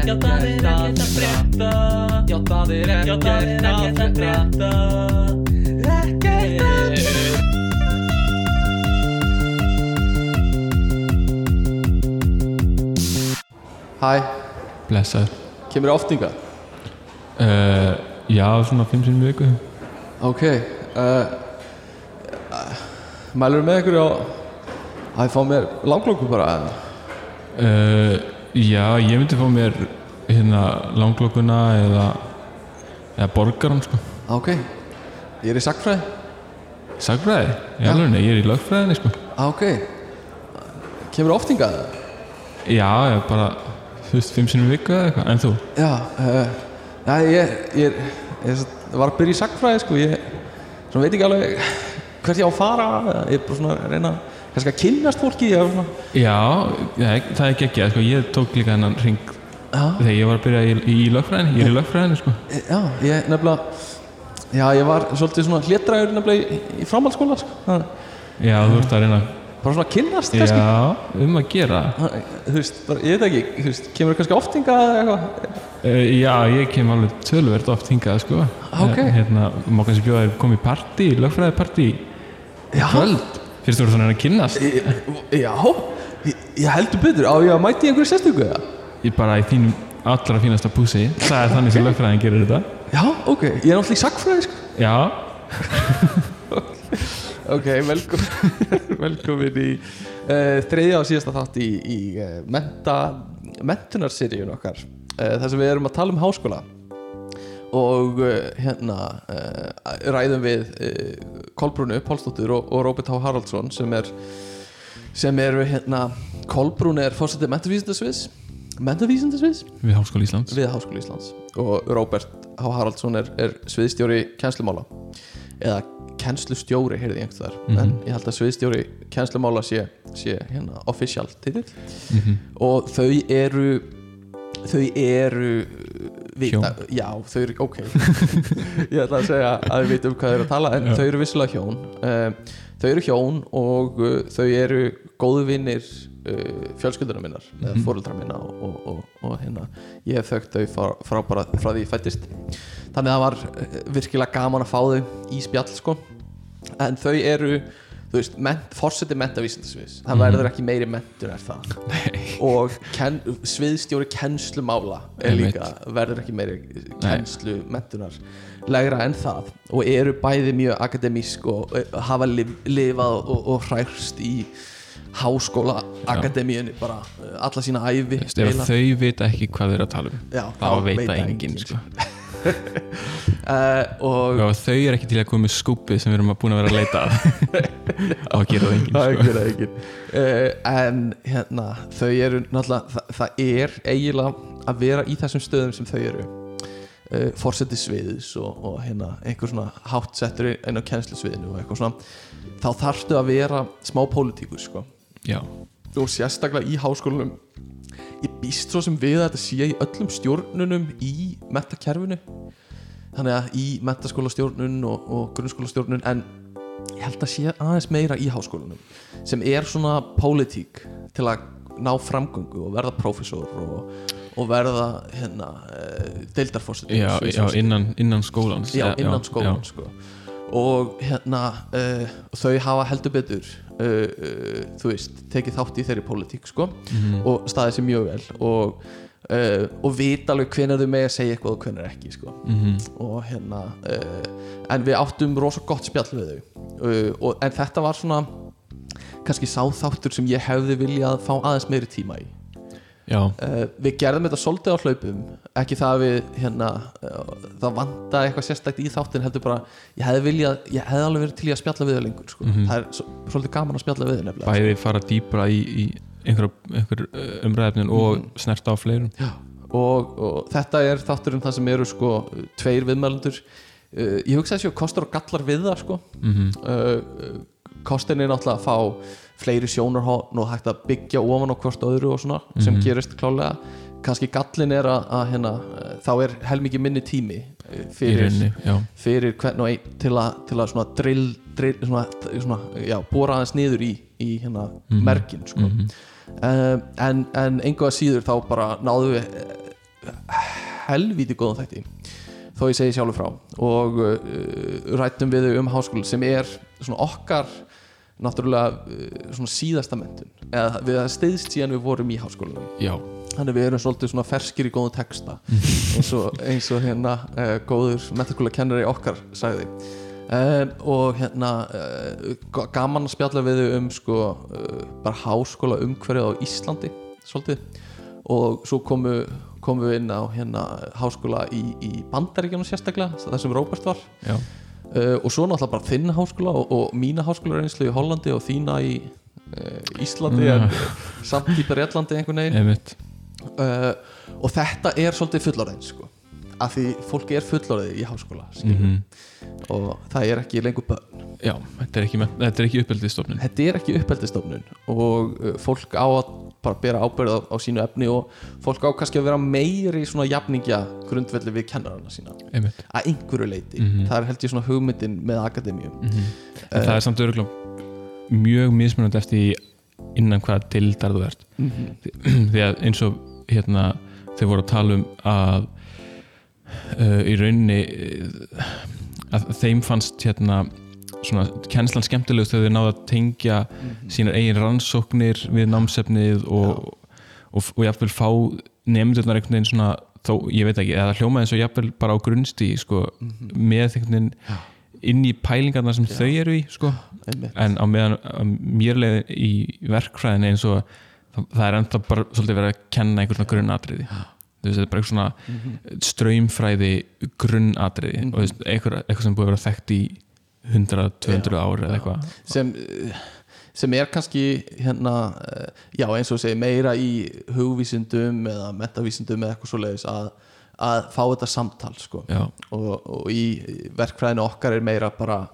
Já, það er ekkert að frétta Já, það er ekkert að frétta Ekkert að Hæ, Blessaður kemur oftinga? uh, Já, svona 5 sinni viku Ok uh, Mælur með ykkur á að ég fá mér langklokku bara uh, Já, ég myndi fá mér hérna langlokkuna eða eða borgaran sko. Ok, ég er í Sagfræði, í Já. alveg, ég er í lögfræðinni sko. Ok. Kemur oftinga? Já, ég bara, þú veist, 5 sinni viku eða eitthvað, en þú? Já, uh, næ, ég, ég, er- ég, er- var að byrja í sakfræði sko, ég veit ekki alveg hvert ég á að fara ég er bara svona að reyna kannski að kynnast fólki Já, ég, það er ekki ekki, sko, ég tók líka þennan ring já, þegar ég var að byrja í, í, lögfræðinni, ég er í lögfræðinni sko. Já, ég nefnilega já, ég var svolítið svona hlétræður nefnilega í, í framhaldsskóla sko. Já, þú ert að reyna bara svona að kannski. Já, um að gera. Þú veist, bara, ég veit ekki þú veist, kemur kannski oftinga eða eitthvað? Uh, já, ég kem alveg tölvert oft hingað sko. Ok. Eh, Hérna, má kannski bjóða þér komið í partí, lögfræði já, Kvöld Fyrst þú eru svona að kynnast? Ég- já. Ég, ég heldur betur, á ég að mæti í einhverju sérstöku eða? Ég bara í þínum allra fínasta púsi Það er þannig sem lögfræðin gerir þetta. Já, ok, ég er náttúrulega í sakfræði sko. Já, Ok, velkomin, velkomin í uh, þriðja og síðasta þátt í, í uh, menta, mentunarseríun okkar. Uh, þar sem við erum að tala um háskóla og uh, hérna uh, ræðum við uh, Kolbrúnu Pálsdóttur og, og Róbert H. Haraldsson sem er sem eru hérna Kolbrún er fórsetið mentavísindasviðs mentavísindasviðs við Háskóla Íslands. Við Háskóla Íslands. Og Róbert H. Haraldsson er, er sviðstjóri kennslumála. Eða kennslustjóri heyrði ég einhvers þar Mhm. en ég held að sviðstjóri kennslumála sé, sé hérna official titill. Mm og þau eru þau eru vita, Hjón. já, þau eru, ok ég ætla að segja að við vitum hvað þau eru að tala en Já. þau eru vissulega hjón um, þau eru hjón og uh, þau eru góðu vinnir uh, fjölskylduna minnar eða Mhm. fóreldra minna og, og, og, og hérna ég hef þaukt þau frá, frá, bara, frá því ég fættist þannig að það var uh, virkilega gaman að fá þau í spjall sko en þau eru þú veist, ment, forseti mentavísindasviðs það Mhm. verður ekki meiri mentur er það. Og ken, sviðstjóri kennslumála er líka verður ekki meiri kennslu mentunar legra en það. Og eru bæði mjög akademísk og hafa lif, lifað og, og hræst í háskóla akademíunni bara alla sína æfi eiginlega. þau vita ekki hvað þau eru að tala um þá veit það enginn sko. Uh, og og þau eru ekki til að koma með skúpið sem við erum búin að vera að leita að. Gera það enginn Það sko. er engin. Uh, en hérna þau eru náttúrulega það, það er eiginlega að vera í þessum stöðum sem þau eru. Uh, fórseti sviðis og, og hérna einhver svona hátsettur inn á kennslusviðinu og eitthvað svona. Þá þarftu að vera smá pólitíkur sko. Já, og sérstaklega í háskólanum ég býst svo sem við að þetta sé í öllum stjórnunum í metakerfinu þannig að í metaskólastjórnun og, og grunnskólastjórnun en ég held að sé aðeins meira í háskólanum sem er svona pólitík til að ná framgöngu og verða prófessor og, og verða hérna deildarfórset já, já innan, innan skólans. Já, innan já, skólan sko. Og hérna uh, þau hafa heldur betur uh, uh, þú veist, tekið þátt í þeirri pólitík sko, Mhm. og staðið sér mjög vel og, og vita alveg hvenær þau með að segja eitthvað og hvenær ekki sko. Mhm. og hérna en við áttum rosa gott spjall við þau og, en þetta var svona kannski sáþáttur sem ég hefði viljað fá aðeins meiri tíma í Uh, við gerðum þetta svolítið á hlaupum ekki það að við hérna, uh, það vanda eitthvað sérstækt í þáttin heldur bara, ég hefði viljað ég hefði alveg verið til í að spjalla við það lengur sko. Mhm. það er svo, svolítið gaman að spjalla við nefnilega bæði fara dýpra í, í einhver, einhver umræðefnin og Mhm. snerta á fleirum og, og þetta er þátturinn það sem eru sko tveir viðmælendur uh, ég hugsa þessi að kostur og gallar við það sko mm uh, kostin er náttúrulega að fá fleiri sjónarhótt og hægt að byggja ofan á hvort öðru og svona sem Mhm. gerist klálega kannski gallin er að, að hérna, uh, þá er helmikið minni tími í fyrir, rauninni, já, fyrir hvern og einn til að, til að svona drill, drill svona, svona, já, bóra aðeins niður í, í hérna Mhm. merkin sko. Mhm. uh, en, en einhvað síður þá bara náðu við helvíti góðan þætti þó ég segi sjálfur frá og uh, rættum við um háskóla sem er svona okkar náttúrulega uh, svona síðasta mentun eða við það steyðst síðan við vorum í háskólanum. Já, þannig við erum svolítið svona ferskir í góðum texta eins og, eins og hérna uh, góður metaskóla kennari okkar sagði. Um, og hérna uh, gaman að spjalla við um sko uh, bara háskóla umhverfið á Íslandi svolítið. Og svo komu, komu við inn á hérna háskóla í, í Bandaríkjunum sérstaklega það sem Róbert var. Já, uh, og svo náttúrulega bara þinn háskóla og, og mína háskóla reynslu í Hollandi og þína í uh, Íslandi Ja. en samt í Breitlandi einhvern veginn uh, og þetta er svolítið fullorðin sko. Af því fólk er fullorðið í háskóla mm mm og það er ekki lengur börn. Já, þetta er ekki, uppeldistofnun þetta er ekki uppeldistofnun og uh, fólk á að bara bera ábyrð á, á sínu efni og fólk á kannski að vera meiri svona jafningja grundvelli við kennarana sína. Einmitt. Að einhverju leiti, Mhm. það er held ég svona hugmyndin með akademíum. Mm En það er samt örgulega mjög mismunandi eftir innan hvaða dildar þú ert. Mm -hmm. því að eins og hérna þau voru að tala um að uh, í rauninni uh, að þeim fannst hérna svona kennslan skemmtilegust þegar þau náðu að tengja sínar eigin rannsóknir við námsefnið og, og, og, jafnvel fá nefndurnar einhvern veginn svona þó, ég veit ekki, eða hljóma eins og jafnvel bara á grunnstí sko, með einhvern veginn Já. inn í pælingarnar sem þau eru í sko. En á meðan leið í verkfræðinni eins og það, það er ennþá bara svolítið verið að kenna einhver svona grunnatriði þú veist, þetta er bara eitthvað svona Mhm. ströymfræði grunnatriði. Og þú veist, eitthvað, eitthvað sem búið að vera þekkt í 100-200 ár eða eitthvað. Sem, uh, sem er kannski hérna, uh, já eins og segir meira í hugvísindum eða metavísindum eða eitthvað svoleiðis að, að fá þetta samtal sko. og, og í verkfræðinu okkar er meira bara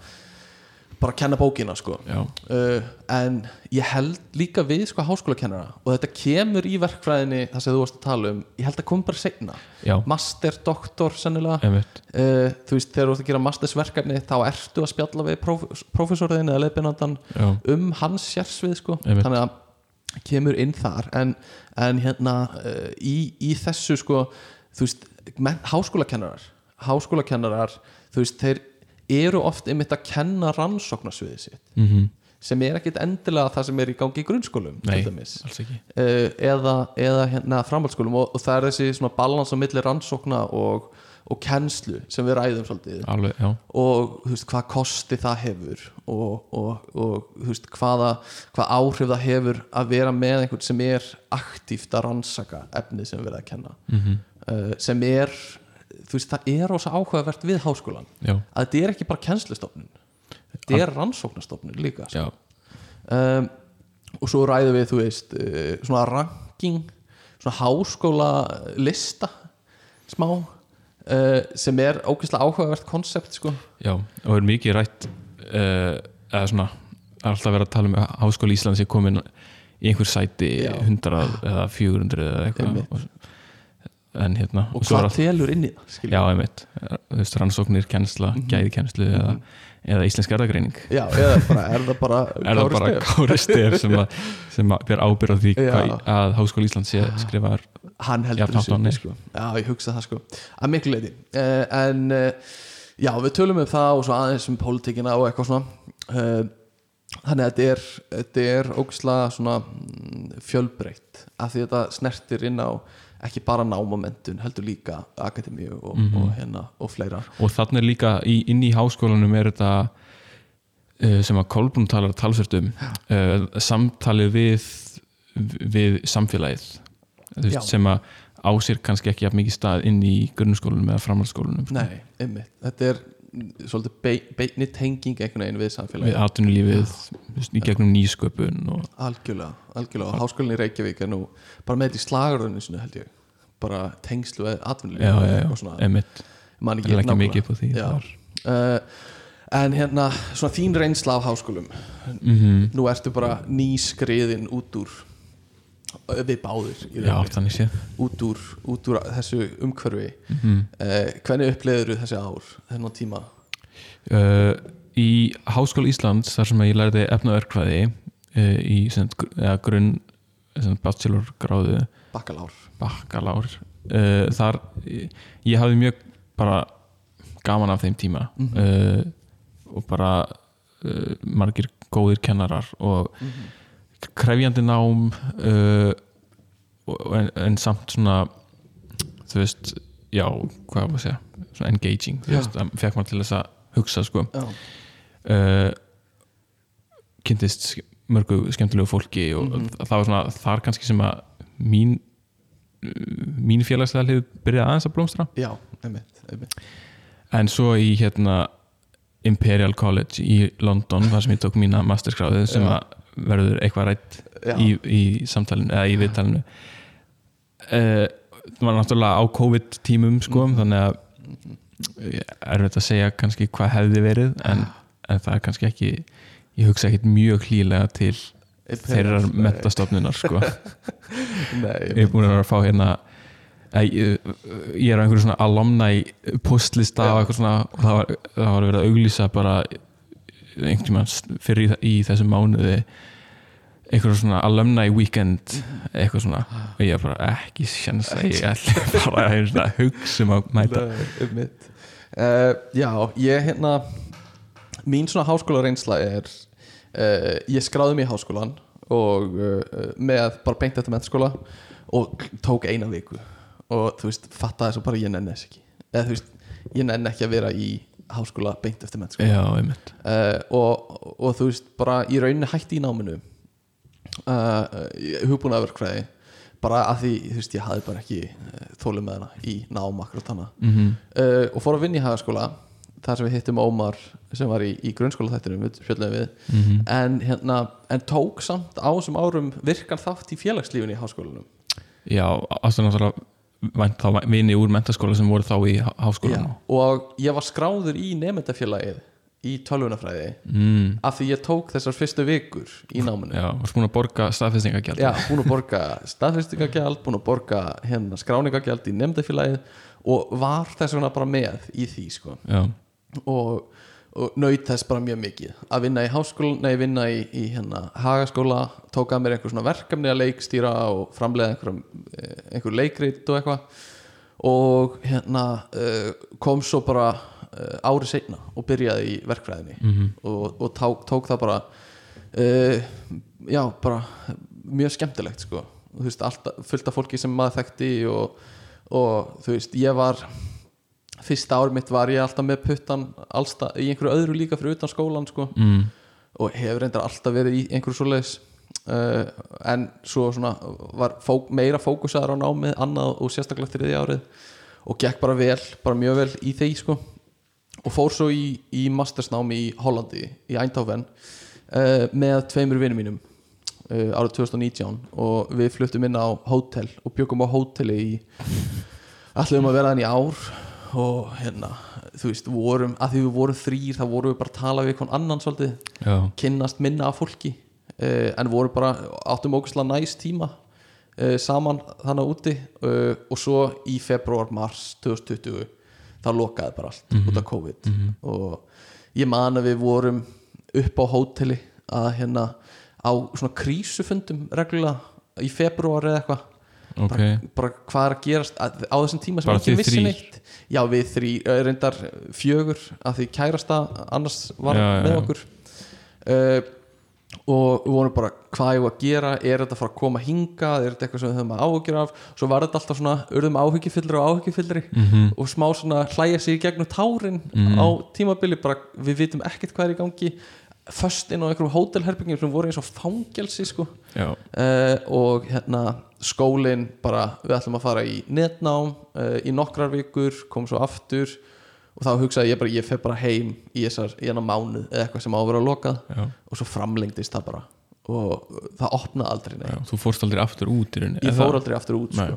bara að kenna bókina sko. uh, en ég held líka við sko háskólakennara. Og þetta kemur í verkfræðinni það sem þú varst að tala um. Ég held að kom bara seinna. Já, master, doktor sennilega. Uh, þú veist þegar þú ert að gera mastersverkefni þá ertu að spjalla við próf, prófessorðin eða leiðbeinandan já, um hans sérsvið sko. Einmitt. þannig að kemur inn þar. En, en hérna uh, í, í þessu sko þú veist, menn, háskólakennarar háskólakennarar, þú veist, þeir eru oft einmitt að kenna rannsóknarsviðið sitt mm sem er ekkit endilega það sem er í gangi í grunnskólum Nei. uh, eða, eða hérna framhaldsskólum og, og það er þessi balans á milli rannsókna og, og kennslu sem við ræðum svolítið. Alveg, og veist, hvað kosti það hefur og, og, veist, hvaða, hvað áhrif það hefur að vera með einhvern sem er aktíft að rannsaka efnið sem við erum að kenna. Mm uh, sem er, þú veist, það er ósa áhugavert við háskólan já, að þetta er ekki bara kennslustofnun þetta er rannsóknastofnun líka sko. um, og svo ræðum við, þú veist uh, svona ranking svona háskóla lista smá uh, sem er ógeðslega áhugavert konsept sko. Já og er mikið rætt uh, eða svona, alltaf verið að tala um að Háskóli Íslands er komin í einhver sæti Já. 100 eða 400 eða eitthvað en hérna og hvað telur inn í það? Já, einmitt, þú veist, rannsóknir, kennsla, Mhm. gæðikenslu eða, eða íslensk erðagreining Já, eða bara, er það bara Er það bara Kári Stef sem, að, sem að ber ábyrð á því hvað, að Háskóli Íslands sé skrifaðar hann heldur er. sko. já, ég hugsa það sko. Að miklu leiti uh, en uh, já, við tölum um það og svo aðeins um pólitíkina og eitthvað svona. Uh, þannig að þetta er, þetta er ógislega svona mm, fjölbreytt af því þetta snertir inn á ekki bara námomentun, heldur líka akademíu og, Mhm. og hérna og fleira og þannig líka í, inn í háskólanum er þetta uh, sem að Kolbrún talar talsvert um uh, samtalið við við samfélagið veist, sem að á sér kannski ekki mikið stað inn í grunnskólanum eða framhaldsskólanum. Nei, einmitt, þetta er mm, svolítið bei, beinni tenging einhvern veginn við samfélagi við atvinnulífið í gegnum nýsköpun og, Algjörlega, algjörlega. Og háskólinni í Reykjavík er nú bara með þetta í slagarunni sinu held ég. Bara tengslu við atvinnulíf já, já, já, emitt man það er ekki nákvæmlega. mikið á því uh, en hérna, svona þín reynsla af háskólum. Mhm. nú ertu bara nýskriðin út úr við báðir já, út, úr, út úr þessu umhverfi. Mm uh, hvernig uppleiður þessi ár þennan tíma? Uh, í Háskóla Íslands þar sem ég lærði efnaverkfræði uh, í sem, eða grunn sem sagt, bachelor gráðu bakkalár. Bakkalár þar ég hafði mjög bara gaman af þeim tíma. Mhm. uh, og bara uh, margir góðir kennarar og Mhm. Krefjandi nám uh, en, en samt svona þú veist, já, hvað var að segja svona engaging, þú veist, það fekk maður til þess að hugsa sko. Uh, kynntist mörgu skemmtilegu fólki og Mhm. það var svona þar kannski sem að mín mín félagslega hlið byrjaði aðeins að blómstra. Já, einmitt, einmitt. en svo í hérna Imperial College í London þar sem ég tók mína masterskráðu sem að verður eitthvað rætt í, í samtalinu eða í viðtalinu uh, það var náttúrulega á COVID tímum sko, Mhm. þannig að er þetta að segja kannski hvað hefði verið en, en það er kannski ekki ég hugsa ekkit mjög hlýlega til þeirrar Nei. mentastofnunar sko. Nei, ég er búin að vera að fá hérna að ég, ég er á einhverju svona alumni postlista og það var, það var verið að auglýsa bara einhvern tímann fyrir í, í þessum mánuði einhverju svona alumni weekend eitthvað svona. Og ég er bara ekki sjans að ég ætla bara að svona hugsa um að mæta. Nei, einmitt. uh, Já, ég hérna mín svona háskóla reynsla er uh, ég skráði mig í háskólan og uh, með bara beint eftir mentaskóla og tók eina viku. Og þú veist, fattaði svo bara ég nenni þess ekki. Eða þú veist, ég nenni ekki að vera í háskóla beint eftir mentaskóla já, einmitt. Uh, og, og þú veist, bara í rauninni hætti í náminu uh, hugbúnaverkfræði bara að því, þú veist, ég hafði bara ekki uh, þólum með hana í nám akkurat hana mm uh, og fór að vinna í hagaskóla þar sem við hittum Ómar sem var í, í grunnskóla þættinum við við. -hmm. en, hérna, en tók samt á þessum árum virkan þátt í félagslífinu í háskólanum. Já, ástæðan náttúrulega vini úr mentaskóla sem voru þá í há- háskólanum. Og ég var skráður í nefndafélagið í tölvunafræði mm. af því ég tók þessar fyrstu vikur í náminu. Já, varst búin að borga staðfestingagjald Já, búin að borga staðfestingagjald búin að borga hérna skráningagjald í nefndafélagið og var þess vegna bara með í því sko. Já, og, og naut þess bara mjög mikið. Að vinna í háskóla, nei vinna í, í hérna hagaskóla, tók að mér einhver svona verkefni að leikstýra og framleiða einhver, einhver leikrit og eitthvað. Og hérna uh, kom svo bara uh, árið seinna og byrjaði í verkfræðinni. Mm og, og tók, tók það bara uh, já, bara mjög skemmtilegt sko. Þú veist, alltaf, fullt af fólki sem maður þekkti og, og þú veist, ég var fyrsta ár mitt var ég alltaf með puttan allsta, í einhverju öðru líka fyrir utan skólan sko. Mm. og hefur reyndar alltaf verið í einhverju svoleiðis. Uh, en svo svona var fók, meira fókusaður á námið annað og sérstaklega þriði árið. Og gekk bara vel, bara mjög vel í þeir sko. Og fór svo í, í mastersnámi í Hollandi í Eindhoven uh, með tveimur vinnum mínum uh, árið 2019 og við fluttum inn á hótel og byggum á hóteli í ætlum að vera þannig ár og hérna, þú veist, vorum að því við vorum þrýr, þá vorum við bara að tala við einhvern annan svolítið, já, kynnast minna af fólki uh, en vorum bara áttum ógæslega næst tíma uh, saman þannig úti uh, og svo í februar, mars 2020 þá lokaði bara allt út af COVID. Og ég man að við vorum upp á hóteli að hérna á svona krísufundum reglulega í februar eða eitthvað ok. bara, bara hvað er að gerast að, á þessum tíma sem Bara ekki vissi neitt. Já við þrý, eh, reyndar fjögur að því kærasta annars var Já, með já. okkur. Uh, og við vorum bara hvað var að gera, er þetta að fara að koma hinga er þetta eitthvað sem við höfum að áhugjur af? Svo var þetta alltaf svona, urðum áhyggjufyllri og áhyggjufyllri mm og smá svona hlæja sig í gegnum tárin Mhm. á tímabili, bara við vitum ekkert hvað er í gangi föst inn á einhverjum hótelherbyggingum sem voru eins og fangelsi sko. Uh, og hérna skólinn bara við ætlum að fara í netnám uh, í nokkrar vikur, kom svo aftur. Og þá hugsaði ég bara ég fer bara heim í þessar, í hennar mánuð eða eitthvað sem á að vera lokað. Já, og svo framlengdist það bara. Og það opnaði aldrei já neitt þú fórst aldrei aftur út í rauninni ég fór aldrei aftur út sko.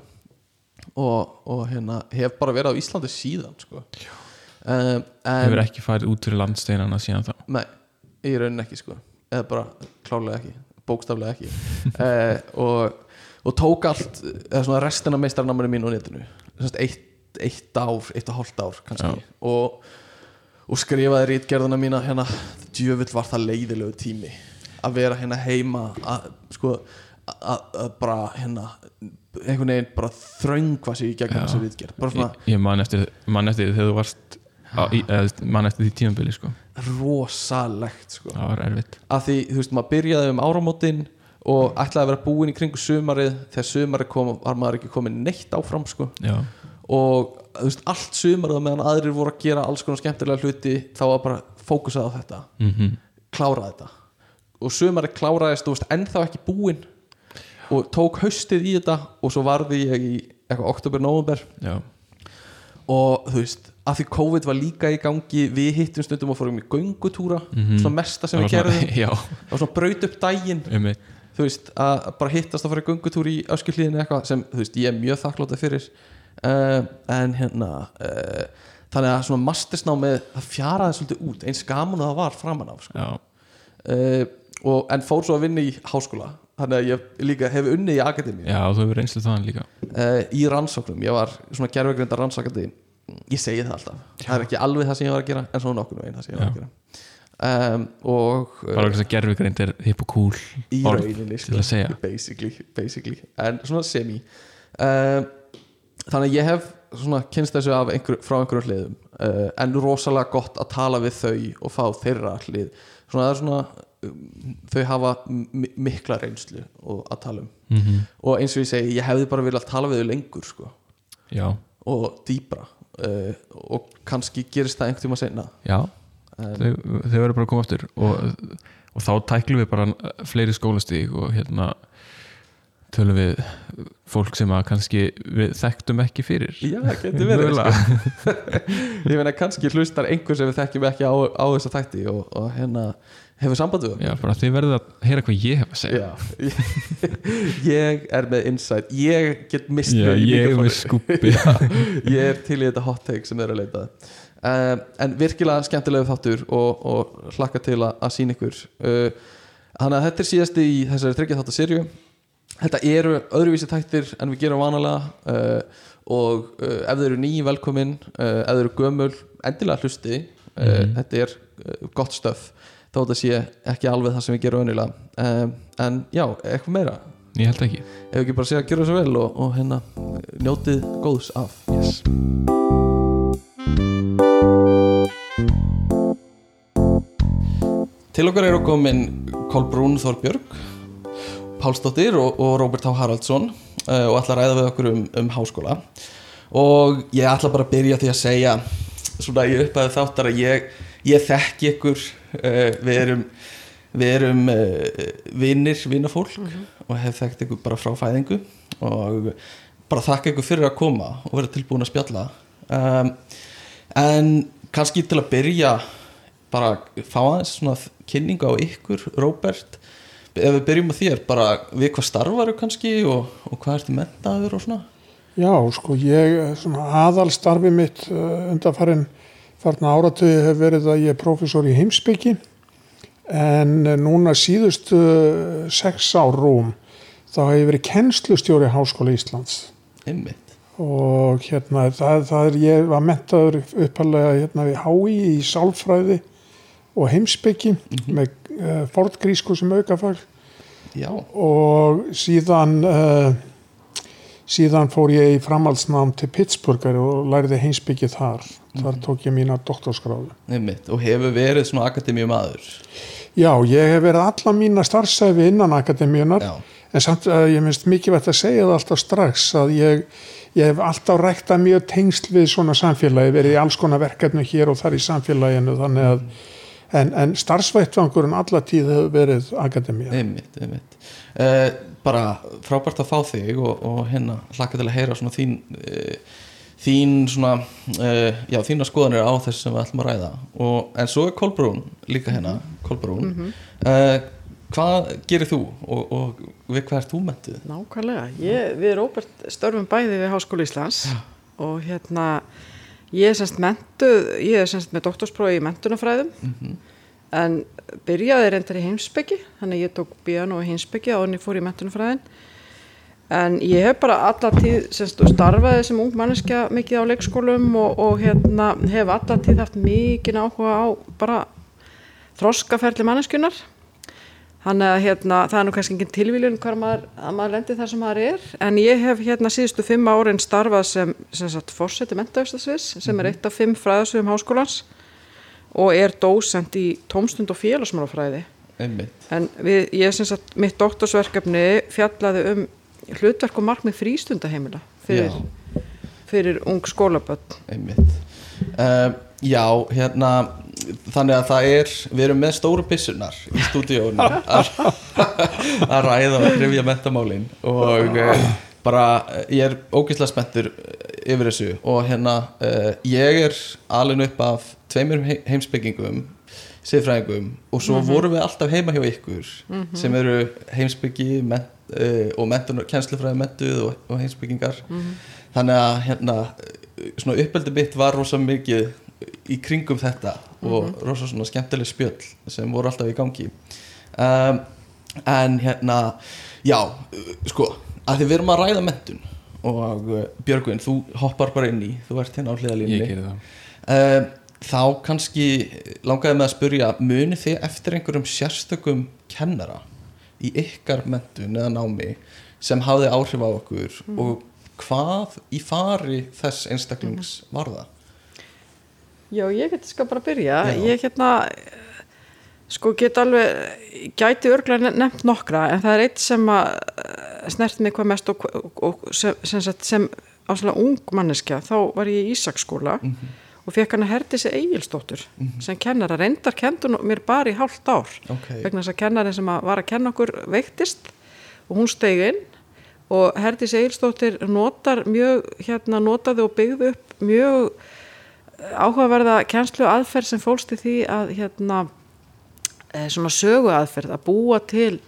og, og hérna hef bara verið á Íslandi síðan sko. um, en hefur ekki farið út fyrir landsteinana síðan þá? Nei, í rauninni ekki sko. Eða bara klárlega ekki, bókstaflega ekki. Uh, og, og tók allt, eða svona restina meistarnámanu mín á netinu. Eitt, eitt ár, eitt og hálft ár kannski. Og, og skrifaði rítgerðuna mína hérna, djöfull var það leiðilegu tími. Að vera hérna heima að, sko, að bara hérna einhvern veginn bara þröngva sig í gegnum þessu svona ég, ég man eftir, man eftir þegar þú varst á, í, eða, man eftir því tímabili sko. Rosalegt sko. Það var erfitt. Að því, þú veist, maður byrjaði um áramótin og ætlaði að vera búin í kringu sumarið. Þegar sumarið kom, var maður ekki komin neitt áfram sko. Já, og þú veist, allt sumarið meðan aðrir voru að gera alls konar skemmtilega hluti þá var bara fókusað á þetta. Mm klára þetta. Og sumarið kláraðist, þú veist, ennþá ekki búin og tók haustið í þetta og svo varði ég í eitthvað oktober, november og þú veist, að því COVID var líka í gangi við hittum stundum og fórum í göngutúra Mhm. svona mesta sem við það var svona braut upp daginn. Um þú veist, að að bara hittast að fara í göngutúr í öskjuhlíðinu eitthvað sem, þú veist, ég er mjög þakklátað fyrir. Uh, en hérna uh, þannig að svona mastersnámið það fjaraði svolítið út, eins gaman og það var framan af, sko. uh, og, en fór svo að vinna í háskóla þannig að ég líka hef unnið í akademi já, þú hefur reynslu þannig líka. Í rannsóknum, ég var svona gerfegrinda rannsakandi ég segi það alltaf, það er ekki alveg það sem ég var að gera en svona nokkur veginn það sem ég var að gera. Um, og bara þess að gerfugreind er hip og cool í rauninni sko. til að segja. basically, basically. En svona semi. Um, þannig að ég hef kynst þessu einhver, frá einhverjum hliðum. Uh, en rosalega gott að tala við þau og fá þeirra hlið. Svona er svona um, þau hafa mi- mikla reynslu að tala um. Mm og eins og ég segi, ég hefði bara viljað tala við þau lengur sko, já, og dýbra uh, og kannski gerist það einhvern tíma senna já um, þau, þau verður bara að koma aftur og, og þá tæklum við bara fleiri skólastík og hérna tölum við fólk sem að kannski við þekktum ekki fyrir. Já, getur verið sko. Ég meina kannski hlustar einhver sem við þekkjum ekki á, á þessa þætti og, og hérna hefur samband við okkur? Já, bara þið verður að heyra hvað ég hef að segja. Ég, ég er með insight. Ég get mist Já, ég er með skúppi Já, Ég er til í þetta hot take sem þeir eru að leita. Um, En virkilega skemmtilegu þáttur og, og hlakka til að, að sína ykkur. Uh, Þannig að þetta er síðasti í þessari tryggja þáttar serju Þetta eru öðruvísi þættir en við gerum vanalega. Uh, og uh, ef þeir eru ný velkomin. Uh, ef þeir eru gömul, endilega hlusti. Mhm. þetta er uh, gott stöf þá þetta sé ekki alveg það sem við gerum önilega um, en já, eitthvað meira? Ég held ekki. Ef ekki bara segja að gera svo vel og, og hérna njótið góðs af. Yes. Til okkar eru komin Kolbrún Þorbjörg Pálsdóttir og, og Róbert H. Haraldsson uh, og ætla að ræða við okkur um, um háskóla. Og ég ætla bara að byrja því að segja svona ég upphæði þáttar að ég, ég þekki ykkur við erum við erum uh, vinnir, vinnafólk og hef þekkt ykkur bara frá fæðingu og bara þakka ykkur fyrir að koma og vera tilbúin að spjalla. Um, en kannski til að byrja bara fá aðeins svona kynningu á ykkur, Róbert. Ef við byrjum á þér, bara við hvað starfaru kannski og, og hvað ertu mentaður og svona? Já, sko, ég, svona aðalstarfi mitt uh, undanfarin farna áratöði hefur verið að ég er prófessor í heimsbyggi en núna síðustu uh, sex ár rúm þá hef ég verið kennslustjóri Háskóla Íslands. Einmitt, og hérna það, það er, ég var mentaður uppalega hérna við HÍ í sálfræði og heimsbyggi með uh, fortgrísku sem aukafag. Já, og síðan uh, síðan fór ég í framhaldsnám til Pittsburgher og læriði heimsbyggið þar þar tók ég mína doktorskráðu og hefur verið svona akademíum aður já, ég hef verið alla mína starfsæfi innan akademíunar já, en samt að ég minnst mikilvægt að segja það alltaf strax að ég, ég hef alltaf rækta mjög tengsl við svona samfélagi verið í alls konar verkefnu hér og þar í samfélaginu þannig að en, en starfsvættfangurinn alla tíð hefur verið akademía. Einmitt, einmitt. Uh, bara frábært að fá þig og, og hérna hlakka til að heyra svona þín uh, þín svona uh, já, þína skoðanir á þessu sem við ætlum að ræða. Og, en svo er Kolbrún líka hérna Kolbrún. Uh, hvað gerir þú? Og, og við hvað ert þú mentuð? Nákvæmlega, ég, við Róbert störfum bæði við Háskóla Íslands og hérna ég er semst mentuð, ég er semst með doktorsprófi í mentunafræðum en byrjaði reyndar í heimsbyggi þannig ég tók bíðan og heimsbyggi á henni fór í mentunafræðin en ég hef bara alla tíð semst starfaði sem ung manneskja mikið á leikskólum og, og hérna hef alla tíð haft mikið áhuga á bara þroskaferli manneskjunar Þannig að hérna, það er nú kannski engin tilvíljun hvar maður, að maður lendir þar sem maður er. En ég hef hérna síðustu fimm árin starfað sem, sem sagt, fórseti mentaustasvis sem er eitt af fimm fræðasviðum háskólans og er dósent í tómstund og félagsmálafræði. En við, ég sem sagt, mitt doktorsverkefni fjallaði um hlutverk og markmið frístundaheimila fyrir, fyrir ung skólaböld einmitt. Uh, já, hérna þannig að það er, við erum með stóru pissunar í stúdíónu að að ræða og hrifja mentamálin og uh, bara eh, ég er ógeðslega spenntur eh, yfir þessu og hérna uh, ég er alveg upp af tveimur he- heimspekingum siðfræðingum og svo vorum við alltaf heima hjá ykkur sem eru heimspeki ment, uh, og mentunar, kennslufræði mentuð og, og heimspekingar. Þannig að hérna svona uppeldi mitt var rosa mikið í kringum þetta og rosa svona skemmtileg spjöll sem voru alltaf í gangi. Um, en hérna já, sko að því við erum að ræða mentun og uh, Björgvin, þú hoppar bara inn í þú ert hérna á ég hliðalínni gerir það. Uh, þá kannski langaði með að spurja muni þið eftir einhverjum sérstökum kennara í ykkar mentun eða námi sem hafði áhrif á okkur og hvað í fari þess einstaklings var það? Já, ég get sko bara að byrja. Já. Ég hérna, sko get alveg, gæti örglega nefnt nokkra, en það er eitt sem að eh, snert mig hvað mest og, og, og sem, sem, sem áslega ung manneskja, þá var ég í Ísaksskóla og fekk hann að herdi sig Egilstóttur sem kennara, reyndar kendun mér bara í hálft ár Ok. vegna þess að kennarin sem að var að kenna okkur veiktist og hún steig inn. Og Herdís Egilstóttir notar mjög, hérna notaði og byggði upp mjög áhugaverða kennslu aðferð sem fólst í því að hérna eh, svona sögu aðferð að búa til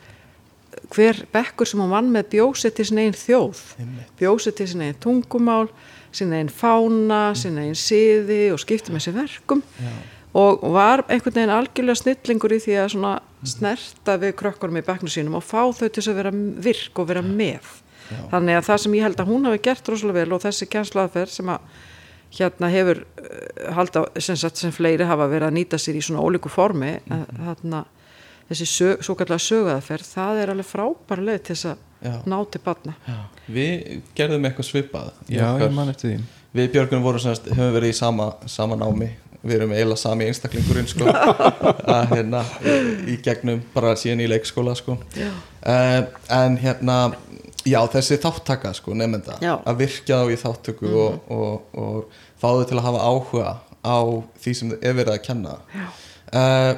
hver bekkur sem hún vann með bjósið til sin einn þjóð. Bjósið til sin einn tungumál sin einn fána, sin einn siði og skipti með sér verkum. Og var einhvern veginn algjörlega snillingur í því að svona snerta við krökkunum í bekknu sínum og fá þau til að vera virk og vera með. Þannig að það sem ég held að hún hafi gert rosalega vel og þessi kennsluaðferð sem að hérna hefur uh, halda, sem, sagt, sem fleiri hafa verið að nýta sér í svona ólíku formi mm þarna, þessi sög, svo kallega sögaðaferð það er alveg frábæra leið til þess Já. að ná til batna Við gerðum eitthvað svipað já, okkar- ég man eftir því. Við Björgun vorum semst, höfum verið í sama, sama námi. Við erum eiginlega sami einstaklingurinn sko. Að hérna í, í gegnum bara síðan í leikskóla sko. Uh, En hérna já þessi þáttaka sko nefnda að virkja þá í þáttöku og, og, og fá þau til að hafa áhuga á því sem þau er verið að kenna. Uh,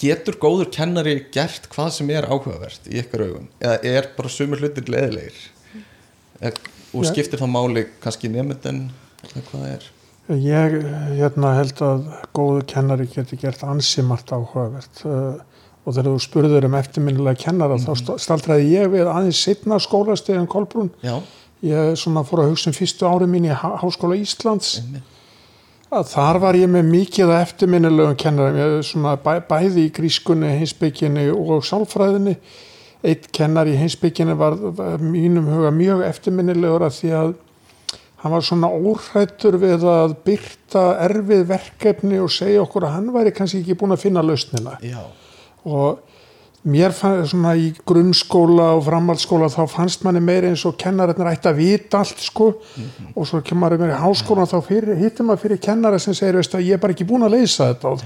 Getur góður kennari gert hvað sem er áhugavert í ykkar augum? Eða er bara sumur hlutir leðilegir Eh, og skiptir þá máli kannski nefndin eða hvað það er? Ég hérna, held að góðu kennari geti gert ansi margt áhugavert. Uh, og þegar þú spurður um eftirminnilega kennara þá st- staldraði ég við aðeins setna skólastegin Kolbrún. já, Ég svona fór að hugsa um fyrstu ári mín í Há- Háskóla Íslands. Einmitt. Að þar var ég með mikið af eftirminnilegum svona bæ, bæði í grískunni, hinsbygginni og sálfræðinni. Eitt kennar í hinsbygginni var, var mínum huga mjög eftirminnilegur að því að hann var svona óhrættur við að byrta erfið verkefni og segja okkur að hann væri kannski ekki búin að finna lausnina. Já, og mér fannst svona í grunnskóla og framhaldsskóla þá fannst manni meira eins og kennarinnir ætti að vita allt sko. Og svo kemur maður meira í háskóla þá hittir maður fyrir kennara sem segir veist, ég er bara ekki búin að leysa þetta. Og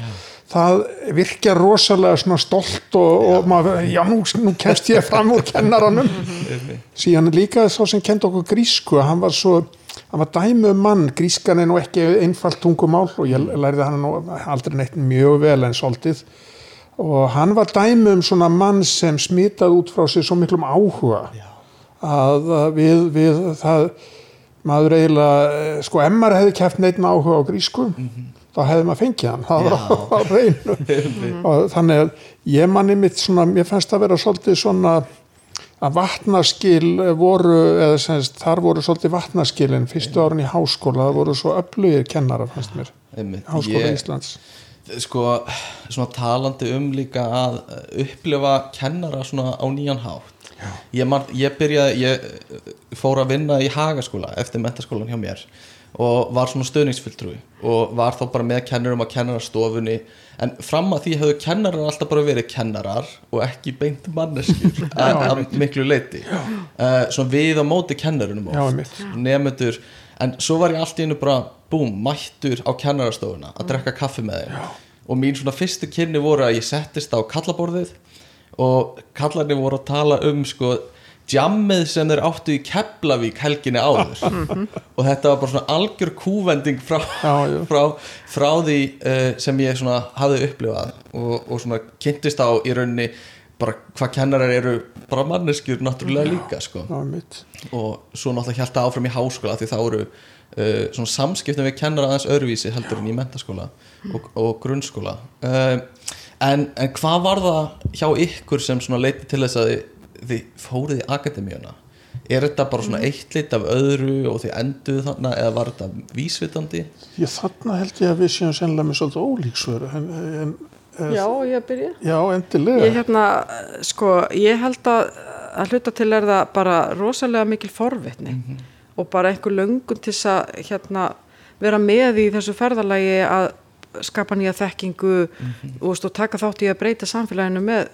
það virkjar rosalega svona stolt og, og maður, já nú, nú kemst ég fram úr kennaranum. Síðan líka sá sem kend okkur grísku hann var svo hann var dæmi um mann, grískan er nú ekki einfalt tungumál og ég lærði hann nú aldrei neitt mjög vel en svolítið og hann var dæmi um svona mann sem smitaði út frá sig svo miklum áhuga að að við, við það maður eiginlega, eh, sko ef maður hefði kæft neitt áhuga á grísku þá hefði maður fengið hann, það var á reynu og þannig að ég manni mitt svona, mér fannst að vera svolítið svona að vatnaskil voru, eða semst þar voru svolítið vatnaskilin fyrstu árun í háskóla, það voru svo öflugir kennara fannst mér, einmitt. háskóla Ég- Íslands sko, svona talandi um líka að upplifa kennara svona á nýjan hátt. Ég, man, ég byrjaði ég eh, fór að vinna í hagaskóla eftir mentaskólan hjá mér og var svona stöðningsfulltrúi og var þá bara með kennurum á kennarastofunni. En fram að því hefðu kennarar alltaf bara verið kennarar og ekki beint manneskjur að miklu leiti uh, svona við á móti kennarunum Já, nefndur en svo var ég allt í einu bara búm, mættur á kennarastofuna að drekka kaffi með þeim. Og mín svona fyrstu kynni voru að ég settist á kallaborðið og kallarnir voru að tala um sko jammið sem þeir áttu í Keflavík helginni áður. Og þetta var bara svona algjör kúvending frá, Já, já. frá, frá því uh, sem ég svona hafði upplifað og, og svona kynntist á í rauninni bara hvað kennarar eru bara manneskjur náttúrulega líka sko. Og svo náttúrulega hjálta áfram í háskóla því þá eru uh, samskiptum við kennara aðeins öðruvísi heldur en í mentaskóla og, og grunnskóla. Uh, en, en hvað var það hjá ykkur sem leiti til þess að þið, þið fóruð í akademíuna? Er þetta bara svona eitt lit af öðru og þið enduð þarna eða var þetta vísvitandi? Ég þarna held ég að við séum sennilega með svolítið ólíksvöru en, en, en Já, ég byrja. já, endilega. Ég hérna, sko, ég held að að hluta til er það bara rosalega mikil forvitni og bara einhver löngun til að hérna vera með í þessu ferðalagi að skapa nýja þekkingu og, veist, og taka þátt í að breyta samfélaginu með,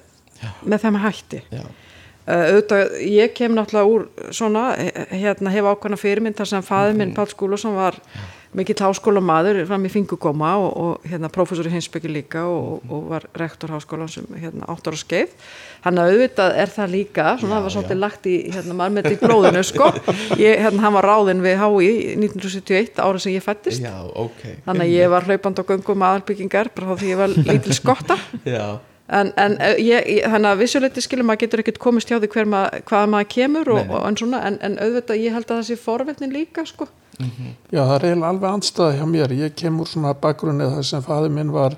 með þeim hætti. já, Uh, auðvitað, ég kem náttúrulega úr svona, eh, hérna hef ákvæmna fyrirmynd þar sem faði minn Pál Skúlason var mikill háskóla maður fram í fingugóma og, og hérna prófessor í hinsbyggi líka og, og var rektor háskólan sem hérna áttar og skeið. Hann að auðvitað er það líka svona það var svolítið lagt í, hérna maður með þetta í blóðinu sko, ég, hérna hann var ráðinn við HÍ 1971 ára sem ég fættist já, ok. Þannig að ég var hlaupand og göngum aðalbyggingar bara þá því ég var lítil skotta. Já, en, en eh, ég, ég, þannig að vissuleiti skilur maður getur ekkert komist hjá því hver mað, hvað maður kemur og, og en svona en, en auðvitað ég held að það sé forvetnin líka sko. Já, það er eiginlega alveg andstæða hjá mér. Ég kem úr svona bakgrunni þar sem faði minn var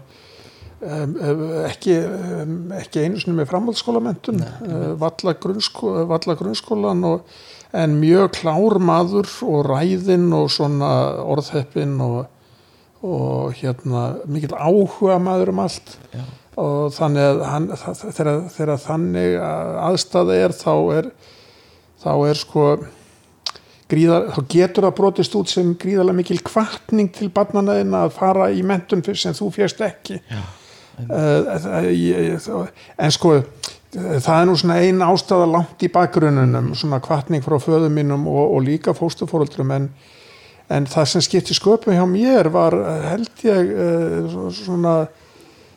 um, ekki, um, ekki einu sinni með framhaldsskólamentun, uh, valla, grunnskó, valla grunnskólan og, en mjög klár maður og ræðinn og svona orðheppinn og, og hérna mikill áhuga maður um allt. Já, og þannig að hann, þegar, þegar þannig aðstæða er þá er þá er sko gríðar, þá getur það brotist út sem gríðarlega mikil kvartning til barnanaðina að fara í mentun sem þú fjast ekki. Já, uh, ég, en sko það er nú svona ein ástæða langt í bakgrunnunum, svona kvartning frá föðum mínum og, og líka fóstufóruldrum en, en það sem skipti sköpu hjá mér var eh, held ég svona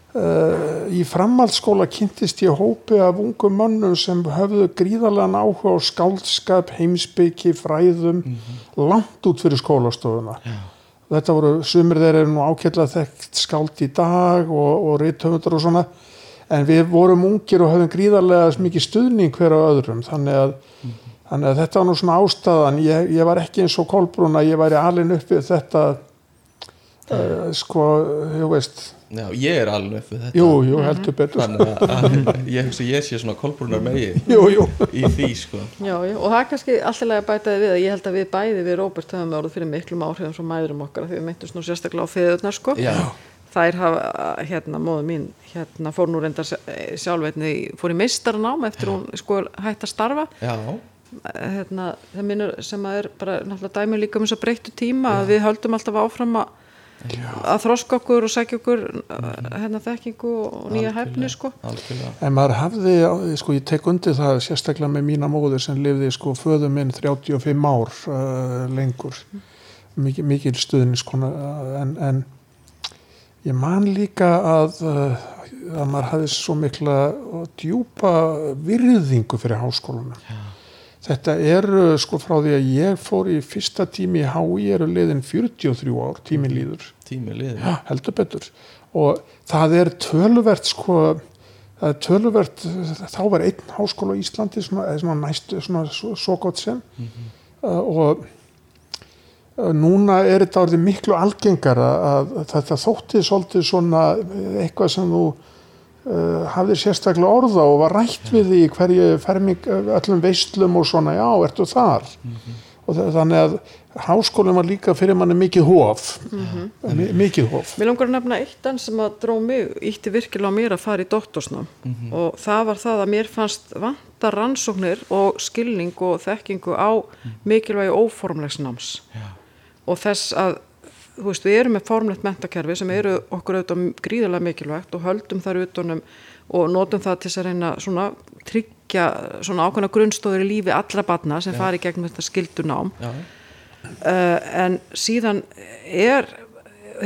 Uh, í framhaldsskóla kynntist ég hópi af ungum mönnum sem höfðu gríðarlegan áhuga á skáldskap, heimsbyggi, fræðum langt út fyrir skólastofuna. Já, þetta voru, sumir þeir eru nú ákveðlega þekkt skáld í dag og, og rithöfundar og svona en við vorum ungir og höfðum gríðarlega mikið stuðning hver á öðrum þannig að, þannig að þetta var nú svona ástæðan. Ég, ég var ekki eins og Kolbrún að ég væri alin uppið þetta uh, sko, þú veist. Já, ég er alveg upp við þetta. Jú, jú, heldur betur. Þannig að, ég hugsa ég sé svona kolbrúnar megi jú, jú, í því sko. Já, já, og það er kannski alltilega bætaði við að ég held að við bæði við Róbert höfum orðið fyrir miklum áhrifum frá mæðurum okkar af því við myndumst nú sérstaklega á feðurnar sko. Já, þær hafa, hérna, móðu mín hérna fór nú reyndar sjálfveitni fór í meistaranám eftir hún sko hætt að starfa. Já, hérna, það minnur sem að er bara náttúrulega dæmi líka um þess að breyttu tíma að við höldum alltaf áfram að að þroska okkur og sækja okkur hérna þekkingu og nýja hæfni sko. en maður hafði, sko ég tek undir það sérstaklega með mína móður sem lifði sko föðu minn 35 ár uh, lengur. Mikil, mikil stuðniskona uh, en, en ég man líka að, uh, að maður hafði svo mikla og djúpa virðingu fyrir háskólanum þetta eru sko frá því að ég fór í fyrsta tími í HÍ eru liðin 43 ár, tímin líður. Tími liðin Já, heldur betur. Og það er töluvert sko það er töluvert þá var einn háskóla á Íslandi svona, svona næstu, svona svo, svo gott sem uh, og uh, núna er þetta orðið miklu algengar að, að þetta þótti svolítið svona eitthvað sem þú uh, hafðir sérstaklega orða og var rætt við því hverju ferming öllum veistlum og svona, já, ertu þar? Og þa- þannig að háskólinn var líka fyrir manni mikið hóf Mi- mikið hóf Mér langar að nefna eitt enn sem að dró mig ítti virkilega mér að fara í doktorsnám. Og það var það að mér fannst vanta rannsóknir og skilning og þekkingu á mikilvægi óformlegs náms. Og þess að þú veist, við erum með formlegt mentakerfi sem eru okkur auðvitað gríðarlega mikilvægt og höldum þar utanum og notum það til að reyna svona tryggja svona ákveðna grunnstóður í lífi allra batna sem fari gegnum þetta skildunám uh, en síðan er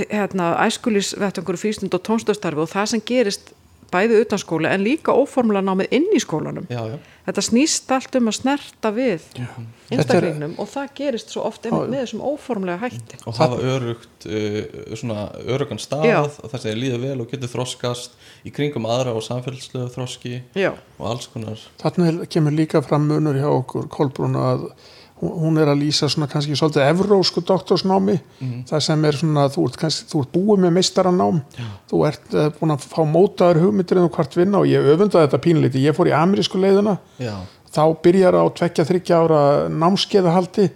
hérna, æskulisvettangur frístund og tónstöðstarfi og það sem gerist bæði utan skóla en líka óformlega námið inn í skólanum. Já, já. þetta snýst allt um að snerta við einstaklingnum og það gerist svo oft einmitt með þessum óformlega hætti. Og hafa örugt uh, svona örugan stað Já. og það segir líður vel og getur þroskast í kringum aðra og samfélagslegu þroski Já, og alls konar. Þarna kemur líka fram munur hjá okkur Kolbrún að hún- er að lýsa svona kannski svolítið evrósku doktorsnámi það sem er svona, þú ert, kannski, þú ert búið með meistaranám þú ert uh, búin að fá mótaður hugmyndir en þú hvart vinna og ég öfundaði þetta pínlítið, ég fór í amerísku leiðina já, þá byrjar á tvekja þryggja ára námskeiðahaldi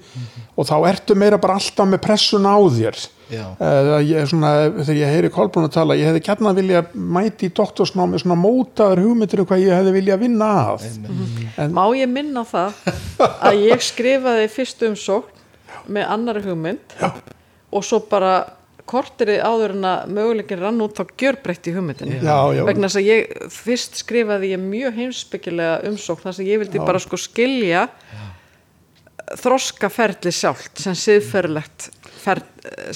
og þá ertu meira bara alltaf með pressuna á þér. já, ég er svona, þegar ég heyri Kolbrún að tala, ég hefði gætna vilja mæti í doktorsnámi svona mótaður hugmyndir um hvað ég hefði vilja vinna að. En má ég minna á það að ég skrifaði fyrst umsókn með annari hugmynd Já. og svo bara kortirið áður en að möguleikin rann út þá gjörbreytti hugmyndinni Já, já. vegna þess að ég, fyrst skrifaði ég mjög heimsbyggilega umsókn þar sem ég vildi bara sko skilja þroskaferli sjálft sem siðferðlegt ferð,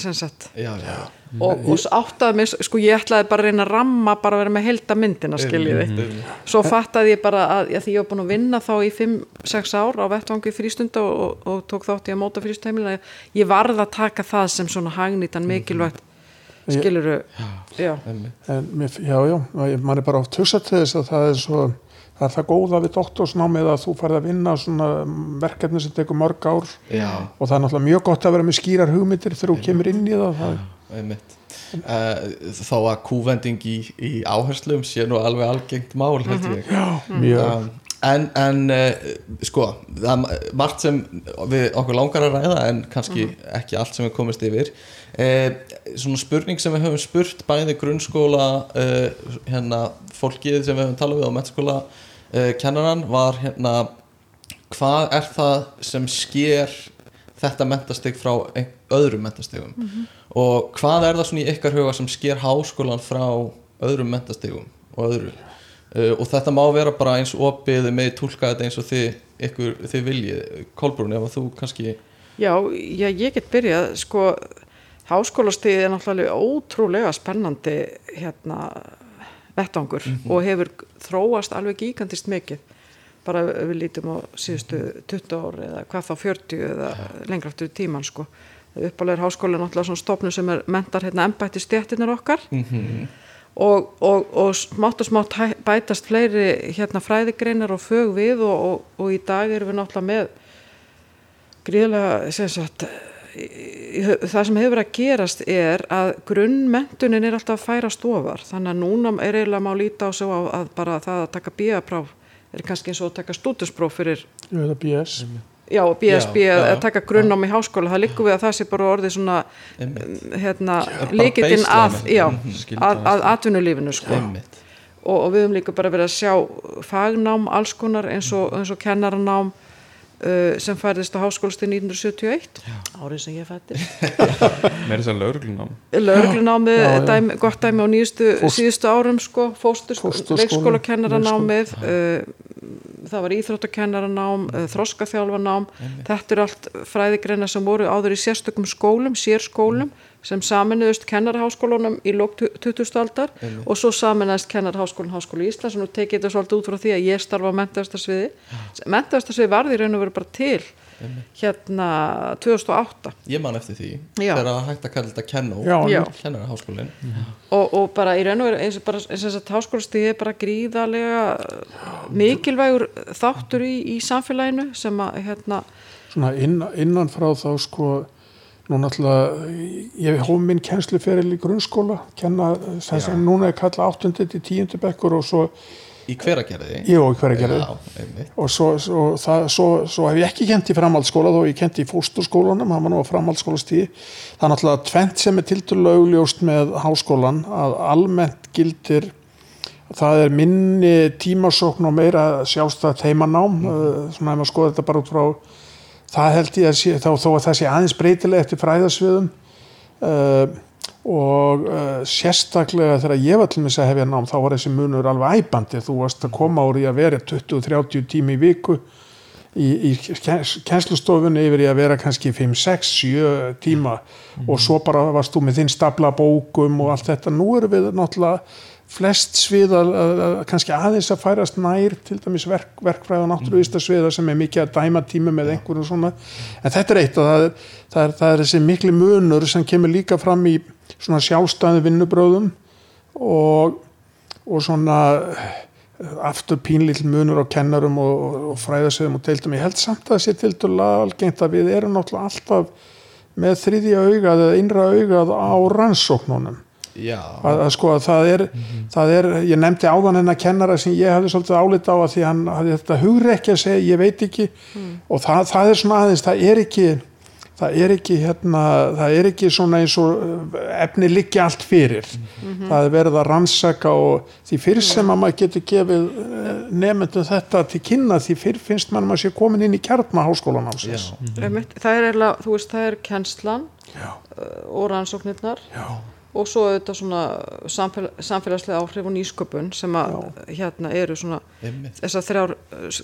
sem já, já. og, og áttaði mig, sko ég ætlaði bara að reyna að ramma bara að vera með helda myndina skiljiði. svo fattaði ég bara að, að því ég var búin að vinna þá í 5-6 ár á vettvangi frístunda og, og, og tók þátt í að móta frístheimilina ég varð að taka það sem svona hagnýtan mikilvægt skiluru já, Einmitt. En mér, já, já, mann er bara oft hugsað til þess að það er svo það er það góða við doktorsnámið að þú farið að vinna svona verkefni sem tekur mörg ár. Já. og það er náttúrulega mjög gott að vera með skýrar hugmyndir þegar þú kemur inn í það, það einmitt. Uh, þó að kúvending í, í áherslum sé nú alveg algengt mál held ég. Já, mjög. Um, en, en uh, sko það er margt sem við okkur langar að ræða en kannski ekki allt sem við komist yfir. Uh, svona spurning sem við höfum spurt bæði grunnskóla uh, hérna fólkið sem við höfum talað við á mennskóla uh, kennaran var hérna hvað er það sem sker þetta mentastig frá öðrum mentastigum? Og hvað er það svona í ykkar huga sem sker háskólan frá öðrum mentastigum og öðru uh, og þetta má vera bara eins opið með tólka þetta eins og þið, ykkur, þið viljið Kolbrún ef þú kannski já, já, ég get byrjað sko, háskólastíði er náttúrulega ótrúlega spennandi hérna vettvangur og hefur þróast alveg gíkandist mikið. Bara við lítum á síðustu 20 ár eða hvað þá 40 eða lengra aftur í tíman sko. Uppalega er háskóla náttúrulega svona stofnum sem er mentar hérna embætti stjættinir okkar og, og, og smátt og smátt bætast fleiri hérna fræðigreinar og fög við og, og, og í dag erum við náttúrulega með gríðlega sem sagt það sem hefur verið að gerast er að grunnmentunin er alltaf að færa stofar. Þannig að núna er eiginlega má líta á svo að bara það að taka bíapráf er kannski eins og að taka stúdinspróf fyrir BS já, BSB Já, að taka grunnám í háskóla það liggur við að það sé bara orðið svona hérna, líkitinn að, að, að atvinnulífinu sko. og, og við höfum líka bara verið að sjá fagnám alls konar eins og, eins og kennaranám uh, sem færðist á háskólasti 1971 árið sem ég fætti meira þess að lauruglunám lauruglunámið, Já, já. dæmi, gott dæmi á nýjustu, Fóst- síðustu árum sko, leikskólakennarannámið uh, það var íþróttakennaranám uh, þroskaþjálfanám þetta eru allt fræðigreina sem voru áður í sérstökum skólum, sérskólum sem saminuðust kennarháskólunum í lók 20. aldar og svo saminuðist kennarháskólun Háskóli Íslands og nú tekið þetta svolítið út frá því að ég starfa á mentaðastarsviði mentaðastarsviði varði í raun og veru bara til hérna 2008 ég man eftir því þegar að hægt að kalla þetta kennó Já, Já. kennara háskólin og, og bara í raun og veru eins og þess að háskólastíði er bara gríðarlega mikilvægur þáttur í, í samfélaginu sem að hérna, svona inn, innan frá þá sko nú náttúrulega ég hóf minn kennsluferil í grunnskóla kenna þess að núna er kalla 8. til 10. bekkur og svo í hveragerði ég og hverja gerði Já, og svo, svo, það, svo, svo hef ég ekki kent í framhaldsskóla þó ég kent í fósturskólanum, hann var nú á framhaldsskólastíði það er náttúrulega tvent sem er tildulega augljóst með háskólan að almennt gildir það er minni tímasókn og meira sjálfstætt heimanám mm svona ef maður skoða þetta bara út frá það held ég að sé, þá, þó að það sé aðeins breytilega eftir fræðasviðum uh, og uh, sérstaklega þegar ég var til þess að hefja nám þá var þessi munur alveg æbandi þú varst að koma úr í að vera 20-30 tími í viku í, í kennslustofunni yfir í að vera kannski 5, 6, 7 tíma. Og svo bara varst þú með þinn stapla bókum og allt þetta. Nú erum við náttúrulega flest svið að, að, kannski aðeins að færast nær til dæmis verk, verkfræð og náttúruvista sviða sem er mikið að dæma tíma með einhverju svona. En þetta er eitt og það er, það er, það er þessi miklu munur sem kemur líka fram í svona sjálfstæðu vinnubröðum og, og svona aftur pínlill munur á kennarum og, og, og fræðasviðum og deildum. Ég held samt að það sé til dæla algengt að við erum náttúrulega alltaf með þriðja augað eða innra augað á rannsóknunum að, að sko að það er, það er ég nefndi áðan hennar kennara sem ég hafði svolítið álita á að því hann hafði þetta hugri ekki að segja, ég veit ekki. Og það, það er svona aðeins, það er ekki það er ekki hérna það er ekki svona eins og uh, efni liggja allt fyrir. Það er verið að rannsaka og því fyrr sem að maður getur gefið nefndum þetta til kynna því fyrr finnst mann að maður sé komin inn í kjartma háskólan á já, Einmitt, það er eiginlega, þú veist, það er kennslan já, uh, og rannsóknirnar. Já, og svo auðvitað svona samfél samfélagslega áhrif og nýsköpun sem að hérna eru svona þessar þrjár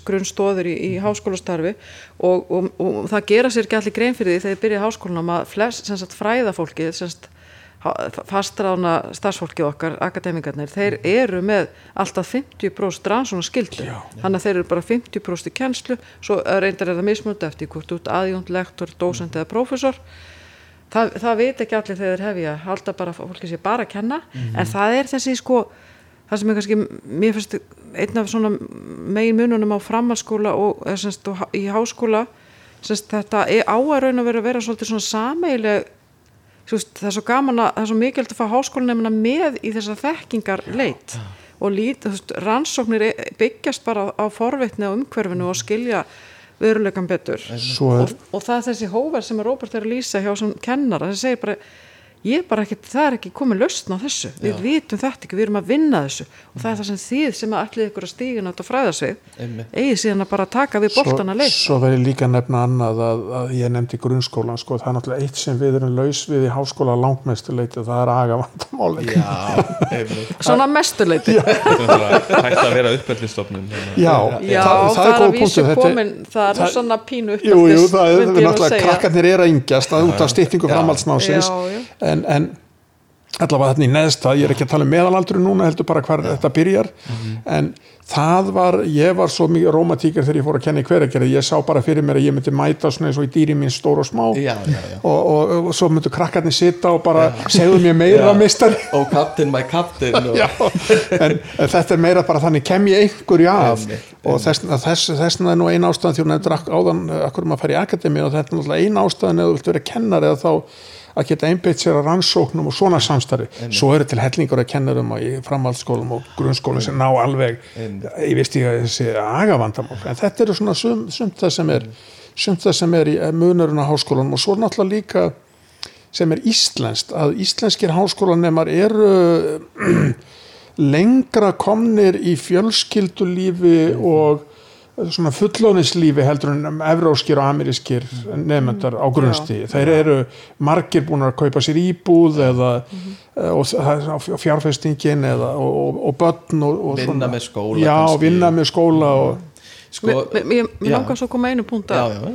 grunnstóður í, í háskólastarfi. Og, og, og það gera sér ekki allir grein fyrir því þegar þið byrja í háskólanum að flest, sem sagt, fræðafólkið sem sagt, fastrána starfsfólkið okkar, akademikarnir, þeir eru með alltaf 50% rannsóna skildu þannig að þeir eru bara 50% í kennslu svo reyndar er það mismunandi eftir hvort út aðjónd, lektor, dósend eða prófessor það, það veit ekki allir þegar hefja halda bara að fólki sé bara að kenna. En það er þessi sko það sem er kannski, mér finnst einn af svona megin mununum á framhalskóla og, semst, og í háskóla semst, þetta er á að raun að vera, vera svolítið svona sameileg það er svo gaman að það er svo mikilvægt að fá háskólanemina með í þessa þekkingar leit og lít, veist, rannsóknir e- byggjast bara á, forvitni á umhverfinu og skilja veruleikan betur. Og, og það er þessi hóver sem er Róbert er að lýsa hjá sem kennara, sem segir bara ég er bara ekki, það er ekki komið lausn á þessu. Við vitum þetta ekki, við erum að vinna þessu. Og það er það sem þið sem að allir ykkur að stígin átt að fræðasvið, Einmitt. eigi síðan að bara taka við boltana leið svo verður líka að nefna annað að, að ég nefndi grunnskólan sko, það er náttúrulega eitt sem við erum laus við í háskóla langmestuleiti og það er aga vandamáli Já, svona mestuleiti hægt að vera uppelðistofnun já, já, það, það, er að er- komin það er svona pínu Jú, að að en, en allavega þarna í neðsta, ég er ekki að tala um meðalaldru núna heldur bara hvar þetta byrjar. En það var, ég var svo mikið rómatíkar þegar ég fór að kenna í hveragerði ég sá bara fyrir mér að ég myndi mæta svona eins og í dýri mín stór og smá. Já, já, já. Og, og, og svo myndu krakkarnir sitta og bara segðu mér meira Já. mistari Og captain my captain og... En, en þetta er meira bara þannig kem ég einhverju af? Og þess, þess, þessna er nú ein ástæðan því hún nefndir ak- áðan eh, akkur maður fær í akademi og þetta er náttúrulega ein ástæðan eða þú vilt vera kennar eða þá að geta einbeitt sér að rannsóknum og svona samstarfi. Svo eru til hellingur að kennarum í framhaldsskólum og grunnskólum sem ná alveg ég veist ég að þessi agavandamál. En þetta eru svona sum, sumt það sem er sumt það sem er í eh, munurinn á háskólanum og svo náttúrulega líka sem er íslenskt að íslenskir háskólanemar eru lengra komnir í fjölskyldulífi og svona fullónislífi heldur en evróskir og amerískir nefndar á grunnsti. Þeir eru margir búin að kaupa sér íbúð eða og það er fjárfestingin eða, og, og, og börn og, og Vinna svona. með skóla Já, kannski. vinna með skóla og Sko, Mér- mér mér já. langar svo að koma einu punkt Já, að, já,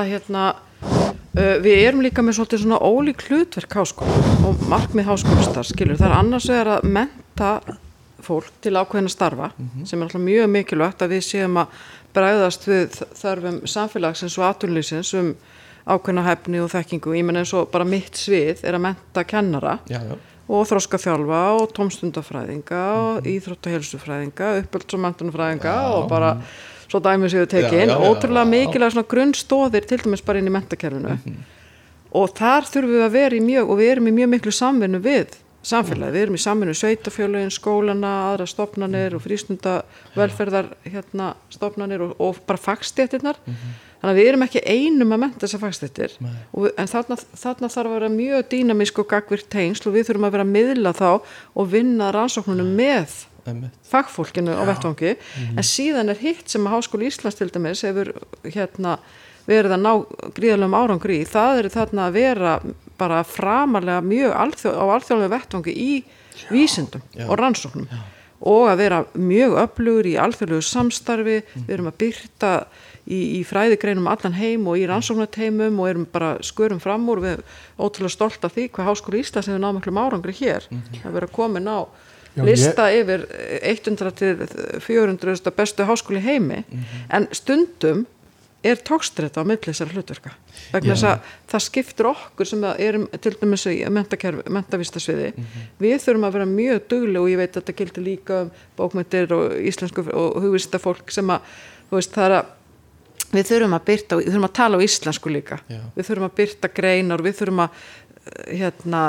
að hérna uh, við erum líka með svolítið svona ólík hlutverk háskóla og markmið háskólastar skilur, það er annars vegar að menta fólk til ákveðina starfa sem er alltaf mjög mikilvægt að við séum að bræðast við þörfum samfélagsins og atvinnlýsins um ákveðna hefni og þekkingu, ég menn eins og bara mitt svið er að menta kennara já, já. og þróska þjálfa og tómstundafræðinga og íþrótt og helsufræðinga uppölds og mentunafræðinga og bara svo dæmi séu tekin, Já, já, já, ótrúlega já. mikilvæg svona grunnstóðir til dæmis bara inn í mentakerfinu og þar þurfum við að vera í mjög og við erum í mjög miklu samvinnu við samfélagi, við erum í samvinnu sveitafjölugin, skólana, aðra stopnanir og frístunda velferðar hérna stopnanir og, og bara fagstéttirnar. Þannig að við erum ekki einum að menta þessar fagstéttir. En þarna, þarna þarf að vera mjög dýnamísk og gagvirt tengsl og við þurfum að vera að miðla þá og vinna rannsóknunum með fagfólkinu á vettvangi. En síðan er hitt sem að Háskóli Íslands til dæmis hefur hérna verið að ná gríðalegum árangri það er þarna að vera bara framarlega mjög alþjóð, á alþjóðlega vettvangi í vísindum og rannsóknum. Og að vera mjög öflugur í alþjóðlegu samstarfi, við erum að byrta í, í fræðigreinum allan heim og í rannsóknateimum og erum bara skurum fram úr, við erum ótrúlega stolt af því hvað Háskóli Íslands hefur náð miklum árangri hér, að vera komin á Já, lista yfir 100 til 400 bestu háskóli heimi. En stundum er tókstrætt á þessara hlutverka? Vegna þess að það skiptir okkur sem erum til dæmis í mentavistasviði við þurfum að vera mjög dugli og ég veit að þetta gildir líka um bókmyndir og íslensku og hugvista fólk sem að veist að við þurfum að byrta, við þurfum að tala á íslensku líka. Já. við þurfum að byrta greinar við þurfum að hérna,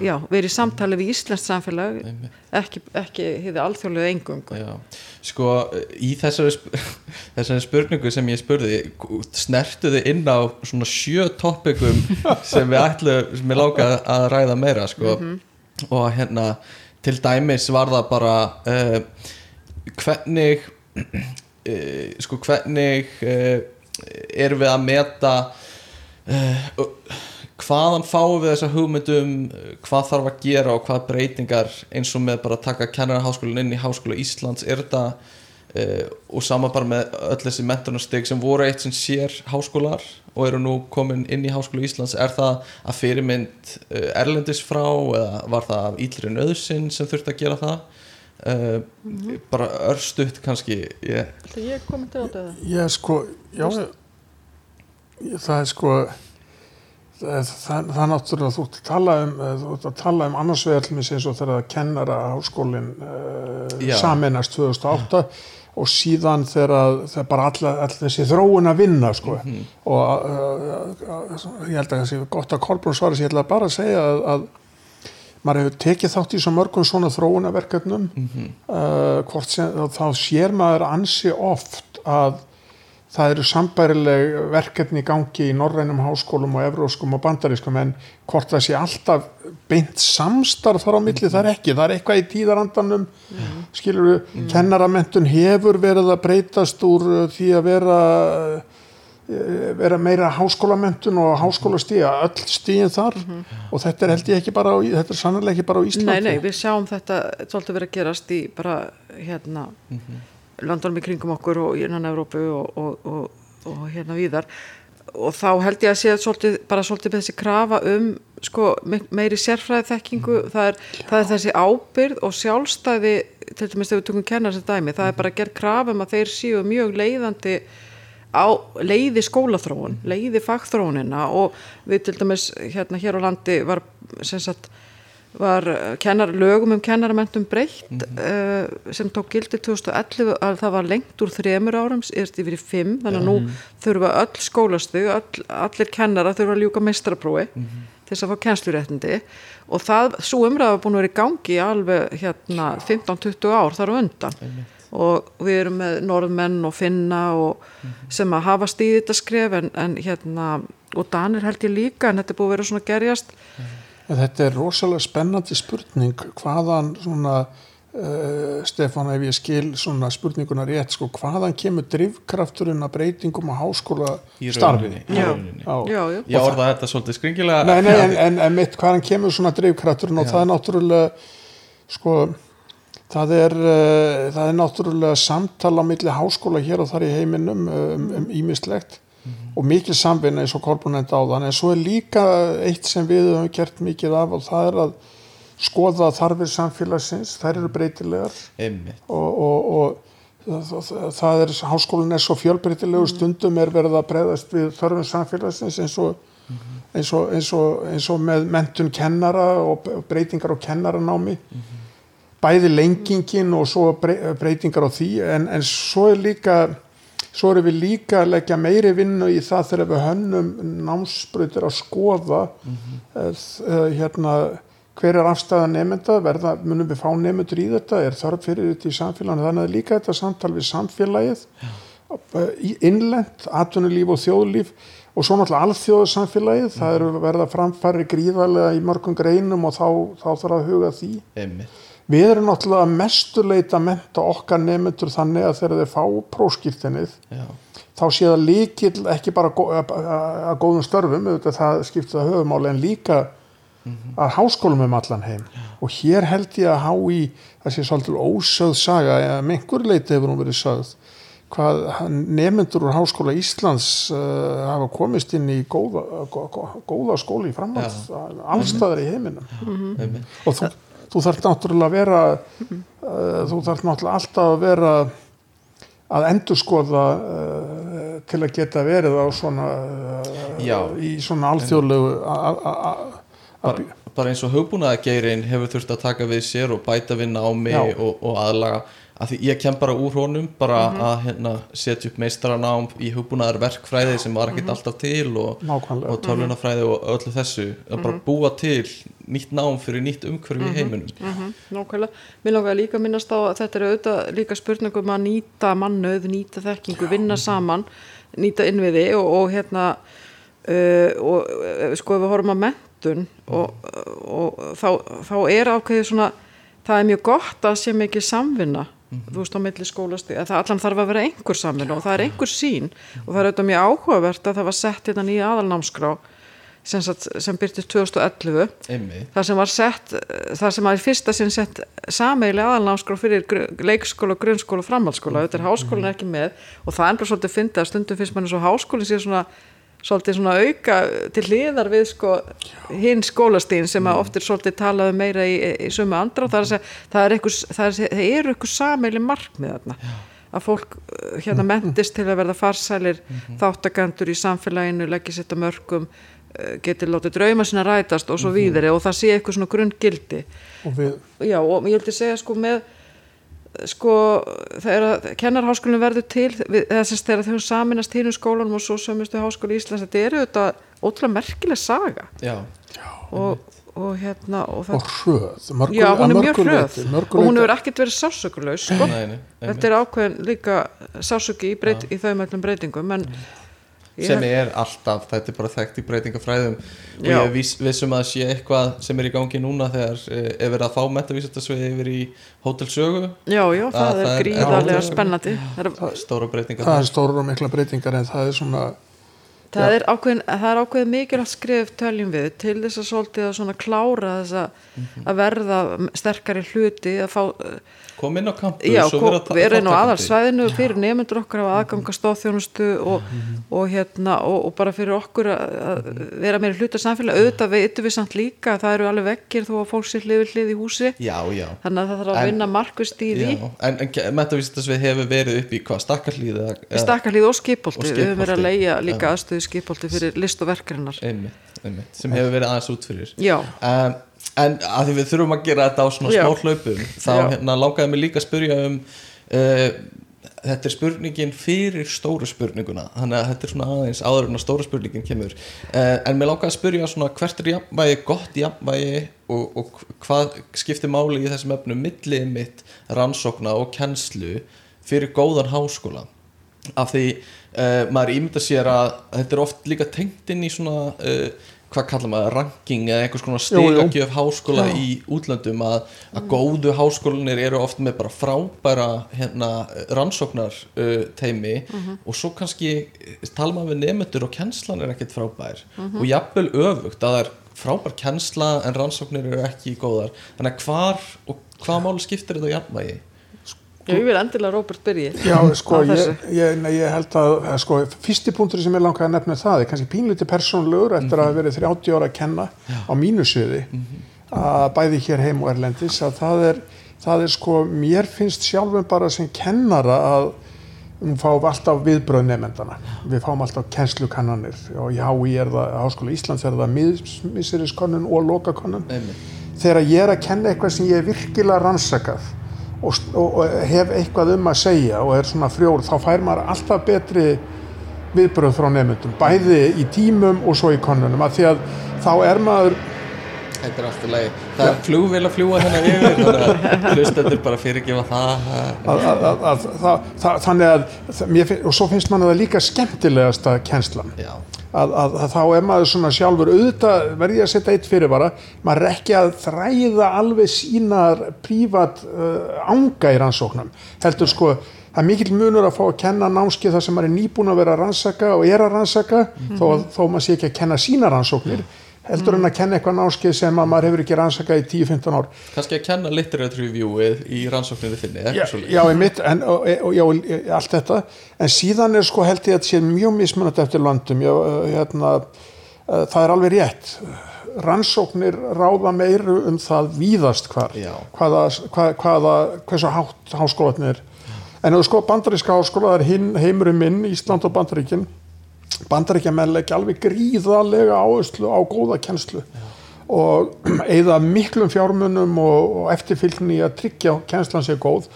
já, vera í samtali við íslenskt samfélag ekki, ekki hefði alþjóðlega engung Já, sko í þessari, þessari spurningu sem ég spurði snertuði inn á svona sjö topikum sem við ætlum sem ég láka að ræða meira sko. Og hérna til dæmis var það bara uh, hvernig uh, sko hvernig uh, erum við að meta uh, hvaðan fáum við þessa hugmyndum uh, hvað þarf að gera og hvað breytingar eins og með bara að taka kennarháskólinn inn í Háskóla Íslands er þetta uh, og sama bara með öll þessi mentunarsteg sem voru eitt sem sér háskólar og eru nú komin inn í Háskóla Íslands er það að fyrirmynd uh, erlendis frá eða var það af íllri nöðsinn sem þurfti að gera það? Uh, bara örstutt kannski ég, Ætli ég komið til þetta Ég sko, já, ég, það er sko, það, er- það, það er náttúrulega þú ert að tala um, eh, að tala um annars vegar til mér eins og þegar kennara háskólinn uh, Já. saminast 2008 og síðan þegar, að- þegar bara all, all þessi þróun að vinna sko. Og uh, uh, ég held að það sé gott að Kolbrún svara sér, ég bara að segja að, að maður hefur tekið þátt í svo mörgum svona þróunaverkefnum uh, hvort sem þá sér maður ansi oft að það eru sambærileg verkefni í gangi í norrænum háskólum og evróskum og bandarískum en hvort það sé alltaf beint samstarf þar á milli það er ekki, það er eitthvað í tíðarandanum skilur við, kennaramentun hefur verið að breytast úr uh, því að vera uh, vera meira háskólamentun og háskólastíða, öll stíðin þar. Og þetta er held ég ekki bara á, þetta er sannlega ekki bara á Íslandi. Nei, nei, við sjáum þetta svolítið verið að gerast í bara hérna landunum í kringum okkur og innan Evrópu og, og, og, og hérna víðar. Og þá held ég að sé svolítið, bara svolítið með þessi krafa um sko, me- meiri sérfræði þekkingu það er, það er þessi ábyrð og sjálfstæði til dæmis þegar við tökum kennar þessi dæmi, það er bara að gera krafa um að þeir séu mjög leiðandi á leiði skólaþróun, leiði fagþróunina. Og við til dæmis hérna hér á landi var sem sagt var eh, kennar, lögum um kennaramentum breytt uh, sem tók gildi 2011 að það var lengt úr þremur árum yfir í fimm, þannig að nú þurfa öll skólastu, öll, allir kennara þurfa að ljúka mestraprófi til þess að fá kennsluréttindi. Og það, svo umræða búin að vera í gangi alveg hérna 15-20 ár þar á undan. Og við erum með norðmenn og finna og sem að hafa stíðið þetta skref en, en hérna og Danir held ég líka en þetta er búið að vera svona að gerjast. En Þetta er rosalega spennandi spurning hvaðan svona uh, Stefán ef ég skil svona spurninguna rétt sko hvaðan kemur drivkrafturinn að breytingum á háskóla starfi Já. Já. já, já. Ég orða þetta svolítið skringilega. Nei, nei, en, en, en mitt hvaðan kemur svona drivkrafturinn og það er náttúrulega sko það er, uh, það er náttúrulega samtala á milli háskóla hér og þar í heiminum um, um ímislegt og mikil samvinna eins og enda á þann en svo er líka eitt sem við höfum gert mikið af og það er að skoða þarfir samfélagsins, þær eru breytilegar. Og, og, og það, er, háskólinn er svo fjölbreytilegu stundum er verið að breyðast við þörfum samfélagsins eins og, eins og, eins og, eins og með mentun kennara og breytingar á kennaranámi. Bæði lengingin og svo brey- breytingar á því. En, en svo er líka svo erum við líka að leggja meiri vinnu í það þegar við hönnum námsbreytir að skoða mm hérna hver er afstæða nefnda, verða, munum við fá nefndur í þetta, er þörf fyrir þetta í samfélaginu, þannig að líka þetta samtal við samfélagið, eh, í innlent, atvinnulíf og þjóðlíf og svo náttúrulega alþjóðsamfélagið, það eru verða framfæri gríðarlega í mörgum greinum og þá, þá þarf að huga því. Einmitt. Við erum náttúrulega mestuleita að menta okkar nefndur þannig að þegar þeir fá próskýrtinnið Já. þá sé það líkil ekki bara að góðum störfum auðvitað það skiptir það höfumáli en líka að háskólum um allan heim. Og hér held ég að há í það sé svolítið ósögð saga eða með einhver leiti hefur hún verið sögð hvað nefnendur úr Háskóla Íslands uh, hafa komist inn í góða, góða, skóli í framhald allstaðar í heiminum. Einmitt. og þú, þú þarf náttúrulega að vera uh, þú þarf náttúrulega alltaf að vera að endurskoða uh, til að geta verið á svona uh, í svona alþjóðlegu bara, bara eins og hugbúnaðageirin hefur þurft að taka við sér og bæta vinna á mig Já. og, og aðlaga að því ég kem bara úr honum bara að hérna, setja upp meistaranám í hugbúnaðarverkfræði sem var ekkert alltaf til og, og tölvunafræði og öllu þessu. Að bara búa til nýtt nám fyrir nýtt umhverfi í heiminum. Mhm, Nákvæmlega. Mér langar líka að minnast á að þetta er auðvitað líka spurningum að nýta mannauð, nýta þekkingu, vinna saman, nýta innviði og, og hérna uh, og uh, sko ef við horfum að mentun og, og þá, þá er ákveðið svona, það er mjög gott að sé mikið samvinna þú veist á milli skólasti, að það allan þarf að vera einhver samvinna og það er einhver sín og það er auðvitað mjög áhugavert að það var sett hérna nýja aðalnámskrá sem, sem byrtist 2011 einmitt, það sem var sett, það sem var í fyrsta sinn sett sameigilega aðalnámskrá fyrir leikskóla, grunnskóla og framhaldsskóla. Þetta er háskólinn ekki með. Og það er bara svolítið fyndið að stundum finnst manni svo háskólinn sé svona svolítið svona auka til hliðar við sko hinn skólastíðin sem að oft er svolítið talað um meira í, í sömu andra og það er, að segja, það er einhver, það er, eru einhver sameili markmið þarna. Að fólk uh, hérna mentist til að verða farsælir þáttakandur í samfélaginu leggja sitt á mörgum uh, geti látið drauma sinna rætast og svo víðari og það sé eitthvað svona grunngildi. Og við, já og ég vildi segja sko með sko þegar kennarháskólinu verður til sem þegar þau saminast hínum skólanum og svo sömustu háskóli Íslands þetta er auðvitað ótrúlega merkileg saga. Já, og, og hérna og það, og hröð mörgu, já hún að er mjög hröð. og hún hefur ekkert verið sásökulegs sko. nei, nei, einmitt. þetta er ákveðin líka sásöki í, breyt, í þau möllum breytingum en ég sem er alltaf, þetta er bara þekkt í breytingafræðum. Og Já. ég viss, vissum að sé eitthvað sem er í gangi núna þegar eh, er verið að fá metavísardasviði yfir í hótelsögu já, já, það, það er gríðarlega spennandi. Það er, stóra breytingar. Það er stóru og mikla breytingar en það er svona það er ákveðin, það er ákveðin mikilvægt skrif töljum við til þess að svolítið að svona klára þess að, Mhm. að verða sterkari hluti að fá kom inn á campus Já, og kom, við erum á aðalsvæðinu fyrir nefndur okkar á aðganga stóðþjónustu og, og, hérna, og, og bara fyrir okkur að, að vera meira hluta samfélag auðvitað veitum við samt líka að það eru alveg vekkir þó að fólk sér hlið við hlið í húsi. Já, já, þannig að það þarf að En- vinna markvist í því. En, en metavísardasvið hefur verið upp í hvað, stakkarlíð eða, stakkarlíð og skipolti, Og við höfum verið að leia líka aðstöðu skipolti fyrir list og einmitt, sem hefur verið aðeins út fyrir. Um, en að því við þurfum að gera þetta á svona Já. smá hlaupum þá hérna, langaði mig líka að spyrja um uh, þetta er spurningin fyrir stóru spurninguna þannig að þetta er svona aðeins áður en að stóra spurningin kemur. Uh, en mér langaði að spyrja svona hvert er jafnvægi, gott jafnvægi og, og hvað skiptir máli í þessum efnum millið mitt rannsókna og kennslu fyrir góðan háskóla af því uh, maður ímynda sér að þetta er oft líka tengt inn í svona uh, hvað kallar maður, ranking eða einhvers konar stigagjöf háskóla Já. í útlöndum að, að góðu háskólanir eru oft með bara frábæra hérna, rannsóknar uh, teimi og svo kannski eh, tala maður við nefnendur og kennslan er ekkert frábær og jafnvel öfugt að það er frábær kennsla en rannsóknir eru ekki góðar þannig að hvar og hvað máli skiptir þetta jafnvægi? Ég vil endilega Róbert byrji. Já, sko, ég, ég, nei, ég held að, eh, sko, fyrsti punktur sem ég langaði að nefna það er kannski pínlítið persónlegur eftir að hafa verið 30 ára að kenna á mínu sviði að bæði hér heim og erlendis að það er, það er sko, mér finnst sjálfum bara sem kennara að við fáum alltaf viðbröð nefndana við fáum alltaf kennslukannanir og í HÍ er það, Háskóla Íslands er það miðsiriskonnun og lokakonnun Einmitt. þegar ég er að kenna eitthvað sem ég er virkilega rannsakað og, og, hef eitthvað um að segja og er svona frjór, þá fær maður alltaf betri viðbröð frá nefndum, bæði í tímum og svo í konnunum, að því að þá er maður Þetta er alltaf leið. Það er flugvél að fljúa hennar yfir þannig að hlustendur bara fyrirgefa það. Að, að, að, að, það, þannig að finn- og svo finnst mann það líka skemmtilegasta kennslan. Já, að, að, að þá er maður svona sjálfur auðvitað verði að setja eitt fyrirvara maður er ekki að þræða alveg sínar prívat uh, ánga í rannsóknum. Heldur sko það er mikill munur að fá að kenna námskeið þar sem maður er nýbúin að vera að rannsaka og er að rannsaka þó, að- þó maður sé ekki að kenna sína rannsóknir heldur en að kenna eitthvað námskeið sem að maður hefur ekki rannsakað í 10-15 ár. Kannski að kenna literature reviewið í rannsókninni þinni já, já, einmitt, en, og, og, já, og allt þetta. En síðan er sko held ég að sé mjög mismunandi eftir löndum. Já, hérna, það er alveg rétt. Rannsóknir ráða meiru um það víðast hvar hvaða, hvað, hvaða hversu hátt háskólanir en þú sko bandaríska háskóla það er heimurinn minn, Ísland og Bandaríkin bandaríkja menn leggja alveg gríðarlega áherslu á góða kennslu og eigða miklum fjármunum og, og eftirfylgni að tryggja að kennslan sé góð.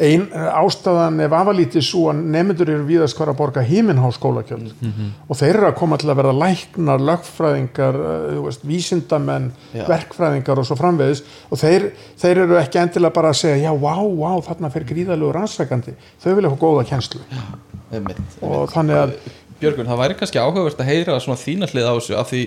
Ein ástæðan er vafalítið svo að nefndur eru víðast hvar að borga híminháskólakjöld og þeir eru að koma til að verða læknar, lögfræðingar eh, veist, vísindamenn, Já. verkfræðingar og svo framvegis. Og þeir, þeir eru ekki endilega bara að segja já, vá, vá, þarna fer gríðalegu rannsakandi. Þau vilja fá góða Einmitt, og þannig að Björgvin, það væri kannski áhugavert að heyra svona þína hlið á þessu af því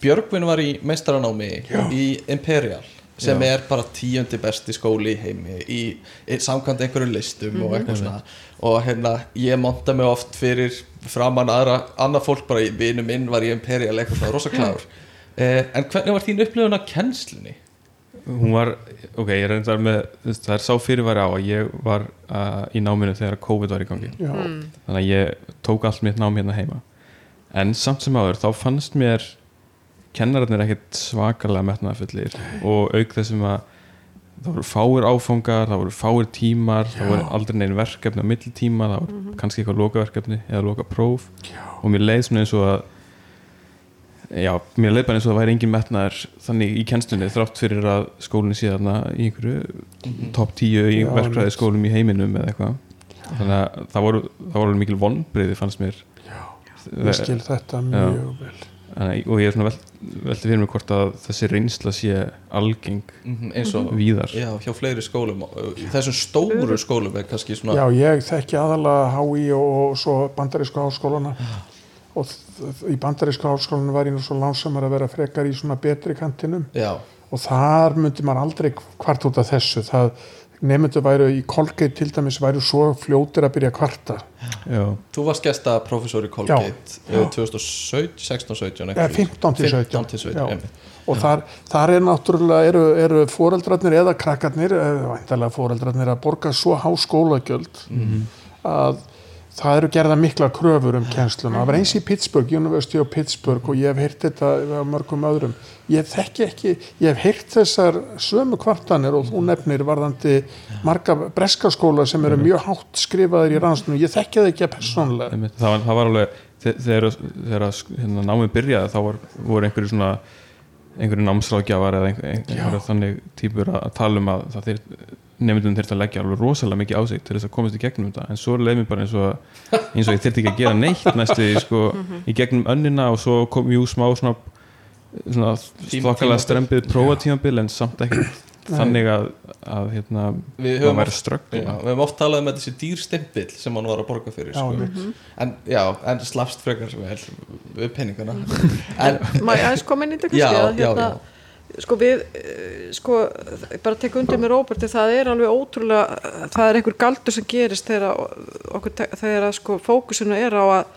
Björgvin var í meistaranámi í Imperial sem er bara tíundi besti skóli í heimi í, í samkvæmt einhverjum listum og eitthvað svona. Og hérna ég monta mig oft fyrir framann aðra, annað fólk bara, í- vinur minn var í Imperial eitthvað svona rosa klár. Eh, en hvernig var þín upplifun af kennslunni? Hún var, ok, ég reyndar með það er sá fyrirværi á að ég var uh, í náminu þegar COVID var í gangi. Já, þannig að ég tók allt mitt nám hérna heima. En samt sem áður þá fannst mér kennararnir ekkert svakalega metnaðafullir og auk þessum að það voru fáir áfangar, það voru fáir tímar það voru aldrei neginn verkefni á milli tíma það voru kannski eitthvað lokaverkefni eða lokapróf. Og mér leið svona eins og að já, mér leið bara eins og það væri engin metnaður þannig í kennstunni þrátt fyrir að skólinn sé þarna í einhverju topp tíu í Já, verkfræði einmitt. skólum í heiminum eða eitthvað. Þannig að það voru, það voru mikil vonbriði fannst mér. Ég skil þetta mjög vel. Þannig, og ég er svona velt, velti fyrir mig hvort að þessi reynsla sé algeng Mhm, eins og víðar. Já, hjá fleiri skólum í þessum stóru skólum er kannski svona Já, ég þekki aðalega HÍ og, og svo bandarísku háskólana og í bandarísku háskólanu var ég nú svo lánsamar að vera frekar í svona betri kantinum. Já, og þar myndi maður aldrei kvart út af þessu. Það nefndu væru í Colgate til dæmis væru svo fljótir að byrja kvarta. Já, Þú varst gesta professor í Colgate Já, já. 2017, 16-17 eða 15 til 17, 15 til 17 Já. einmitt. og þar, þar er náttúrulega eru, eru foreldrarnir eða krakkarnir eða væntalega foreldrarnir að borga svo há skólagjöld að það eru gerða mikla kröfur um kennsluna. Það var eins í Pittsburgh, University of Pittsburgh og ég hef heyrt þetta á mörgum öðrum. Ég þekki ekki, ég hef heyrt þessar sömu kvartanir og þú nefnir varðandi marga breskaskóla sem eru mjög hátt skrifaðir í rannsóknum. Ég þekki það ekki að persónlega. einmitt. það var, það var alveg þe- þegar, þegar hérna, námið byrjaði þá var, voru einhverju svona einhverju námsráðgjafar eða einhver, einhverju þannig típur að, tala um að það þeir, nefndum þurft að leggja alveg rosalega mikið á sig til þess að komast í gegnum þetta. En svo leið mér bara eins og, eins og ég þurfti ekki að gera neitt næstu sko, í gegnum önnina og svo kom jú smá svona, svona tímabil. strempið prófatímabil en samt ekki þannig að, að hérna, Við höfum, væri já, við höfum oft talað um þessi dýrstimpill sem hann var að borga fyrir Já, sko. einmitt. en, já, en slafst frekar vel við penningana en, Má ég aðeins koma inn í þetta Já, já, hérna, sko við eh, sko, bara tek undir með Róberti það er alveg ótrúlega það er einhver galdur sem gerist þegar okkur, þegar sko fókusinu er á að,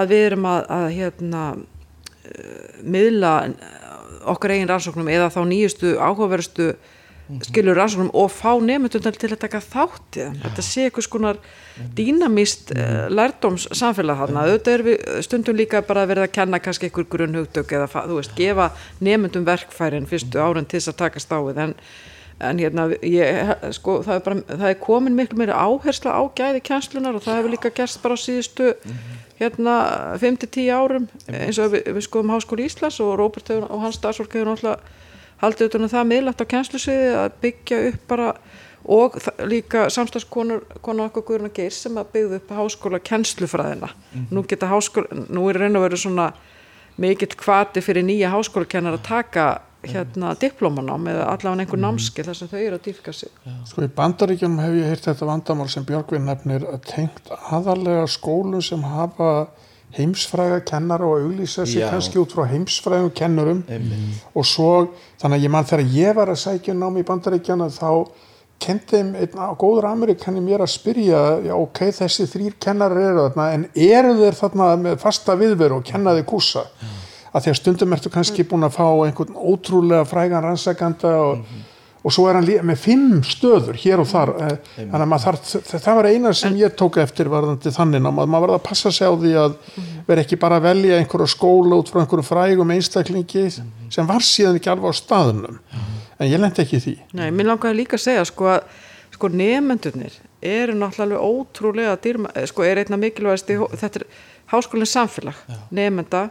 að við erum að, að hérna eh, miðla okkar eigin rannsóknum eða þá nýjustu áhugaverustu skilur rannsóknum og fá nefndundar til að taka þátt í þeim. þetta sé einhvers konar dýnamist uh, lærdóms samfélag þarna, auðvitað er við stundum líka bara að verða að kenna kannski einhver grunnhugtök eða þú veist, gefa nefndum verkfærin fyrstu árin til þess að takast á við. En, en hérna ég, sko, það, er bara, það er komin miklu meira áhersla á gæði kjænslunar og það hefur líka gerst bara á síðustu hérna 5-10 árum eins og við, við skoðum Háskóli Íslands og Róbert og hans starfsfólk hefur náttúrulega haldið utan um það miðlægt á kjænslusviði að byggja upp bara og líka samstagskonur konar okkur Guðruna Geir sem að byggðu upp háskóla kennslufræðina. Nú geta háskóla, nú er raun og veru svona mikill kvati fyrir nýja háskólakennar að taka hérna diplómanám eða allavega einhver námskil þar sem þau eru að dýfka sig. Sko í bandaríkjunum hef ég heyrt þetta vandamál sem Björgvin nefnir að tengt aðalega skólum sem hafa heimsfræga kennara og auglýsa sig Já. kannski út frá heimsfrægum kennurum Einmitt. og svo, þannig að ég mann þegar ég var að sækja um nám í bandaríkjana þá kendi einn góður Amerikani mér að spyrja, já ok, þessi þrýr kennarar eru þarna, en eru þeir þarna með fasta viðveru og kenna þeir kúsa að því að stundum ertu kannski búin að fá einhvern ótrúlega frægan rannsakanda og, og svo er hann með fimm stöður hér og þar eh, þannig að maður þarf, það, var eina sem ég tók eftir varðandi þannig að maður verða að passa sig á því að vera ekki bara að velja einhverja skóla út frá einhverju frægum einstaklingi sem var síðan ekki alveg á staðunum en ég lendi ekki í því. Nei, mér langaði líka að segja sko að sko nefendurnir eru náttúrulega ótrúlega dýrma, eh, sko er einna mikilvægast þetta er háskólinn samfélag nefenda,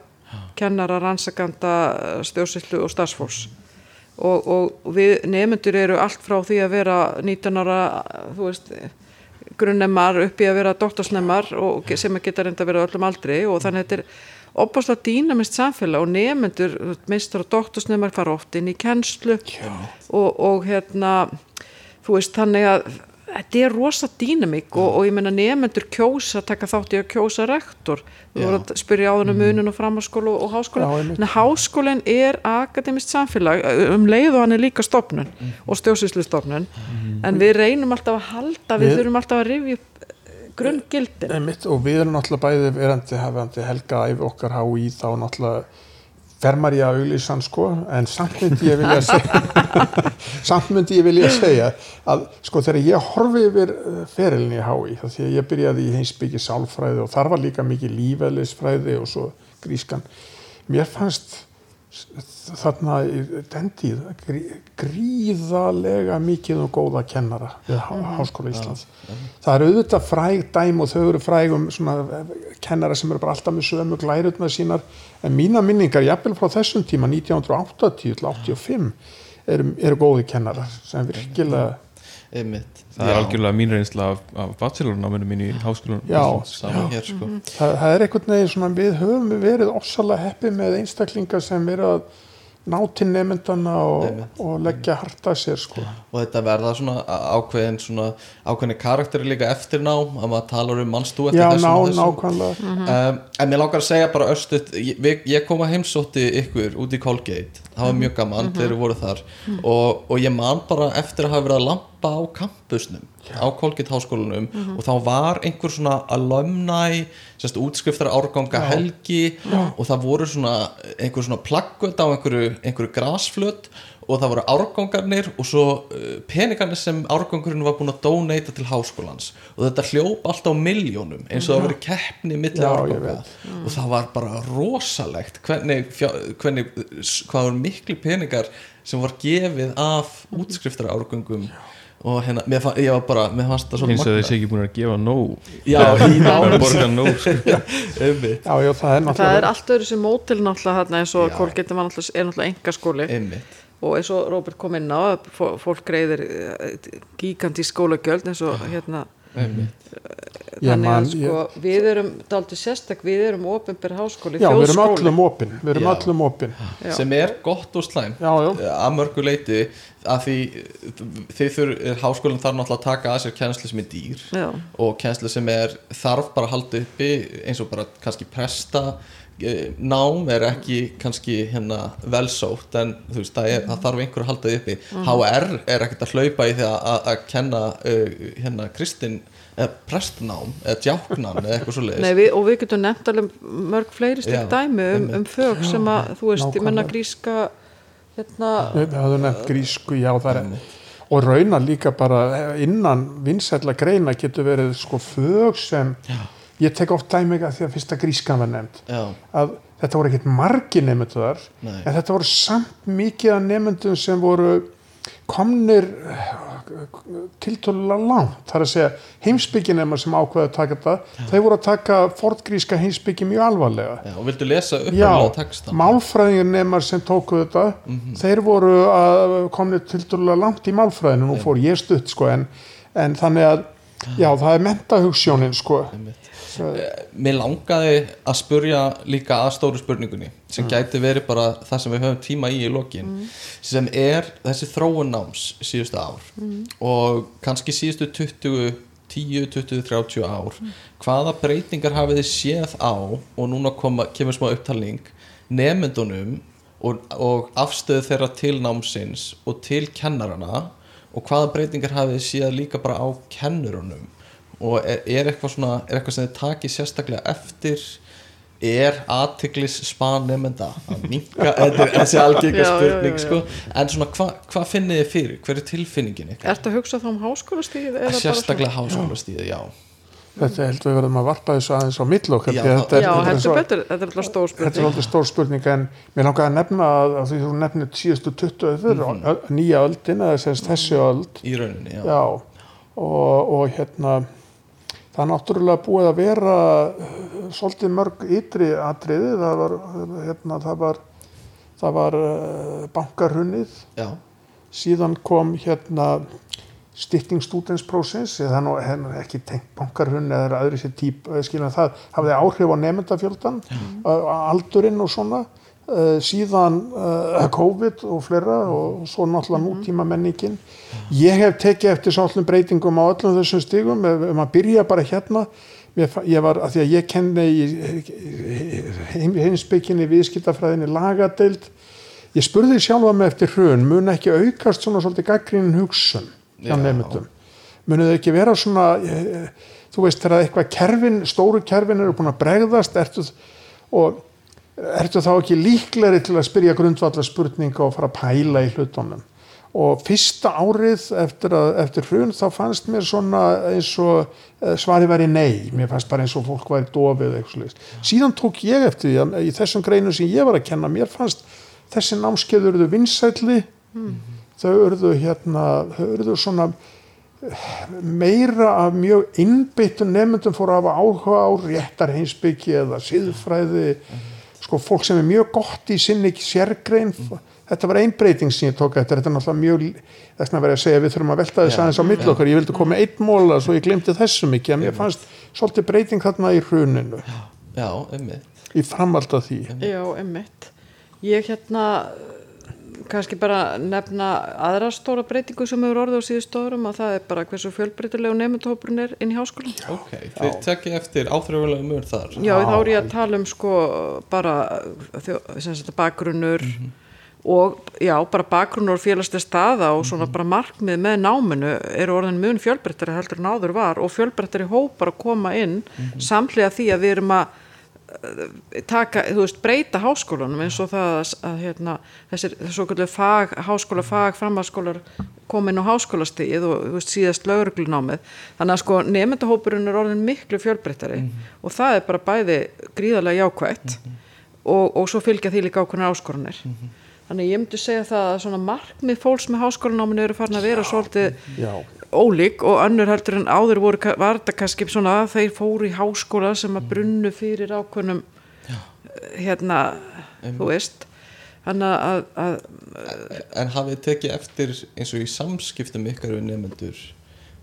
kennara, rannsakanda stjórnsýslu og starfsfólks og, og við nefendur eru allt frá því að vera 19 ára veist grunnemar upp í að vera doktorsnemar og sem að geta reynda að vera öllum aldri. Og þannig að þetta er opaslega dýnamist samfélag og nefendur, mistur og doktorsnemar fara oft inn í kennslu og, og hérna þú veist þannig að þetta er rosa dýnamík og, og ég menna nefendur kjósa, taka þátt í að kjósa rektor, þú voru að spyrja á þennan munin og framháskóla og háskóla en háskólinn er akademist samfélag um leið og hann er líka stopnun og stjórnsýslustofnun. En við reynum alltaf að halda við, Við- þurfum alltaf að rifja upp grunngildin. Og við erum náttúrulega bæði verandi hefandi helga æfi okkar HÍ þá náttúrulega fer maður í að auglýsa hann sko en samt myndi ég vilja segja samt myndi ég vilja segja að sko þegar ég horfi yfir eh, ferilin í HÍ þá því að ég byrjaði í heimsbyggi sálfræði og þar var líka mikið lífælisfræði og svo grískan mér fannst þarna í den tíð grí, gríðalega mikið og góða kennara við há, Háskóla Íslands. það eru auðvitað fræg dæm og þau eru fræg um svona kennara sem eru bara alltaf með sömu glærutna sínar. En mína minningar, jafnvel frá þessum tíma 1980 til 85 eru, eru góði kennarar sem virkilega Einmitt. Það er algjörlega mín reynsla af, af bachelornáminu mín í Já. hér sko. Það, það er einhvern veginn svona við höfum verið ofsalega heppið með einstaklingar sem eru að ná til nefndana og, og leggja harta sér sko. Og þetta verða svona ákveðin svona ákveðin karakteri líka eftir nám að maður talar um mannstú eftir já, þessum ná, og þessum nákvæmlega um, en mér langar að segja bara östut ég, ég kom að heimsótti ykkur út í Colgate. Það var mjög gaman þegar við voru þar. Og, og ég man bara eftir að hafa verið að lampa á kampusnum á Colgate háskólanum og þá var einhver svona alumni sérst, útskriftar árganga helgi og það voru svona einhver svona plaggöld á einhverju, einhverju grasflöt og það voru árgangarnir og svo uh, peningarnir sem árgangurinn var búin að donata til háskólans. Og þetta hljóp alltaf á miljónum eins og það verið keppni milli Já, ég árganga. og það var bara rosalegt hvernig, hvernig hvað voru miklu peningar sem var gefið af útskriftar árgangum og hérna, mér, fann, ég var bara mér fannst það eins og þessi ekki búin að gefa nóg. Já, í bara nánu borga nóg sko. Já, já, það er það er allt öðru sem mótil náttúrulega þarna eins og Já. Kolgeti var náttúrulega, er náttúrulega enga skóli einmitt. Og eins og Róbert kom inn á fólk greiðir gíkandi skólagjöld eins og hérna þannig man- að sko við erum daldið sérstak, við erum ofinbér háskóli, já, við erum þjóðskóli öllum opin við erum Já. öllum opin Já. sem er gott og slæm já, að mörgu leiti að því þið þurr háskólinn þarf náttúrulega að taka að sér kennslu sem er dýr Já. og kennslu sem er þarf bara að halda uppi eins og bara kannski presta eh, nám er ekki kannski hérna velsótt en þú veist það, er, það þarf einhver að halda því uppi. HR er ekkert að hlaupa í því að, að, kenna uh, hérna kristin eða prestnám eða djáknan eða eitthvað svo Nei, við, og við getum nefnt alveg mörg fleiri Já, slik dæmi um, um fög sem að þú veist, ég menna gríska hérna, við höfum nefnt grísku, já, það er og raunar líka bara innan vinsætla greina getur verið sko fög sem ég tek oft dæmi að því að fyrsta grískan var nefnd. Já, að þetta voru ekkert margi nefndur Nei. en þetta voru samt mikið af nefndum sem voru komnir tiltölulega langt. Þar að segja heimsbygginema sem ákveða að taka þetta þau voru að taka fortgríska heimsbyggi mjög alvarlega. Já, og vildu lesa Já, upphæflega textan málfræðingarnemar sem tóku þetta þeir voru að komni tildulega langt í málfræðinu, nú fór ég stutt sko, en, en þannig að já, það er mentahugsjónin sko. Mér langaði að spurja líka að stóru spurningunni sem gæti verið bara það sem við höfum tíma í í lokin sem er þessi þróun náms síðustu ár. Og kannski síðustu 20 10, 20, 30 ár hvaða breytingar hafið þið séð á og núna koma, kemur smá upptalning nefndunum og, og afstöðu þeirra til námsins og til kennarana og hvaða breytingar hafið þið séð líka bara á kennurunum og er, er eitthvað svona er eitthvað sem þið takið sérstaklega eftir? Er aðtiklis span nefnda að minka þetta er þessi Já, já, já, spurning já. sko. en svona hvað hva finnið þið fyrir? Hver er tilfinningin ykkar? Ertu að hugsa þá um háskólastíð? eða bara sérstaklega háskólastíði, já. Þetta heldur við verðum að varpa þessu aðeins á mill okkar Já, þetta er- Já, þetta er heldur betur, þetta er alltaf stór Þetta er spurning alltaf stór spurning en mér langaði að nefna að, að því þú nefnir síðustu 20 öður, mm -hmm. nýja öldin eða semst þessi öld. Í rauninni, já, já, og, og hérna það er náttúrulega búið að vera uh, svolítið mörg ytri atriði, það var hérna, það var, það var uh, bankarhunnið, já, síðan kom hérna styrking stúdensprósins það er nú nú ekki tengt bankarhunni eða aðri sér típ, eh, skilja það. Hafði áhrif á nefndafjöldan aldurinn og svona. Síðan uh, COVID og fleira og svo náttúrulega nútíma menningin ég hef tekið eftir svolítið breytingum á öllum þessum stigum. Ef, ef maður byrja bara hérna fa- ég var, að því að ég kenni heimsbygginni viðskiptafræðinni lagadeild. Ég spurði sjálfa mig eftir hrun mun ekki aukast svona svolítið gaggrínin hugsun hjá Já. nefndum munið þau ekki vera svona eh, þú veist þegar eitthvað kerfin stóru kerfin eru búin að bregðast ertu, og ertu þá ekki líklegri til að spyrja grundvallar spurninga og fara að pæla í hlutunum og fyrsta árið eftir, að, eftir hrun þá fannst mér svona eins og eh, svarið væri nei. Mér fannst bara eins og fólk væri dofið síðan tók ég eftir því að í þessum greinu sem ég var að kenna mér fannst þessi námskeið urðu vinsælli. Þau urðu hérna þau urðu svona eh, meira af mjög innbyttum nefndum fóru að hafa áhuga á réttar heimsbyggi eða siðfræði. Sko fólk sem er mjög gott í sinni sérgrein þetta var ein breyting sem ég tók eftir. Þetta er náttúrulega mjög þess vegna verið að segja við þurfum að velta þess Já, aðeins á milli okkar. Ég vildi koma einn móla svo ég glemdi þessu mikið en mér fannst svolítið breyting þarna í hruninu. Já, einmitt. Í framhald af því. Já, emmitt Ég hérna kannski bara nefna aðra stóra breytingu sem hefur orðið á síðustu árum og það er bara hversu fjölbreytilegu nefndahópurinn er inn í háskólan ok, þið tekið eftir áþrjóðulega mjög þar. Já, þá er ég að tala um sko bara þjó, sem sagt, bakgrunnur og já, bara bakgrunnur og félagslega staða og svona bara markmið með náminu eru orðin mun fjölbreyttari heldur en áður var og fjölbreyttari hópar að koma inn samhliða því að við erum að eh, taka, þú veist, breyta háskólanum eins og það að, að hérna, þessir svo kallu fag, háskóla fag framhalskólar komin á háskólastíð og veist, síðast lögreglunámið. Þannig að sko nefndahópurinn er orðin miklu fjölbreyttari og það er bara bæði gríðarlega jákvætt og, og svo fylgja því líka ákveðnar áskorunir þannig ég myndi segja það að svona markmið fólks með háskólanáminu eru farin að vera svolítið já, ólík og önnur heldur en áður voru, ka- var þetta kannski svona að þeir fóru í háskóla sem að brunnu fyrir ákveðnum hérna, þú veist. Þannig að, að en hafið tekið eftir eins og í samskiptum ykkar við nefnendur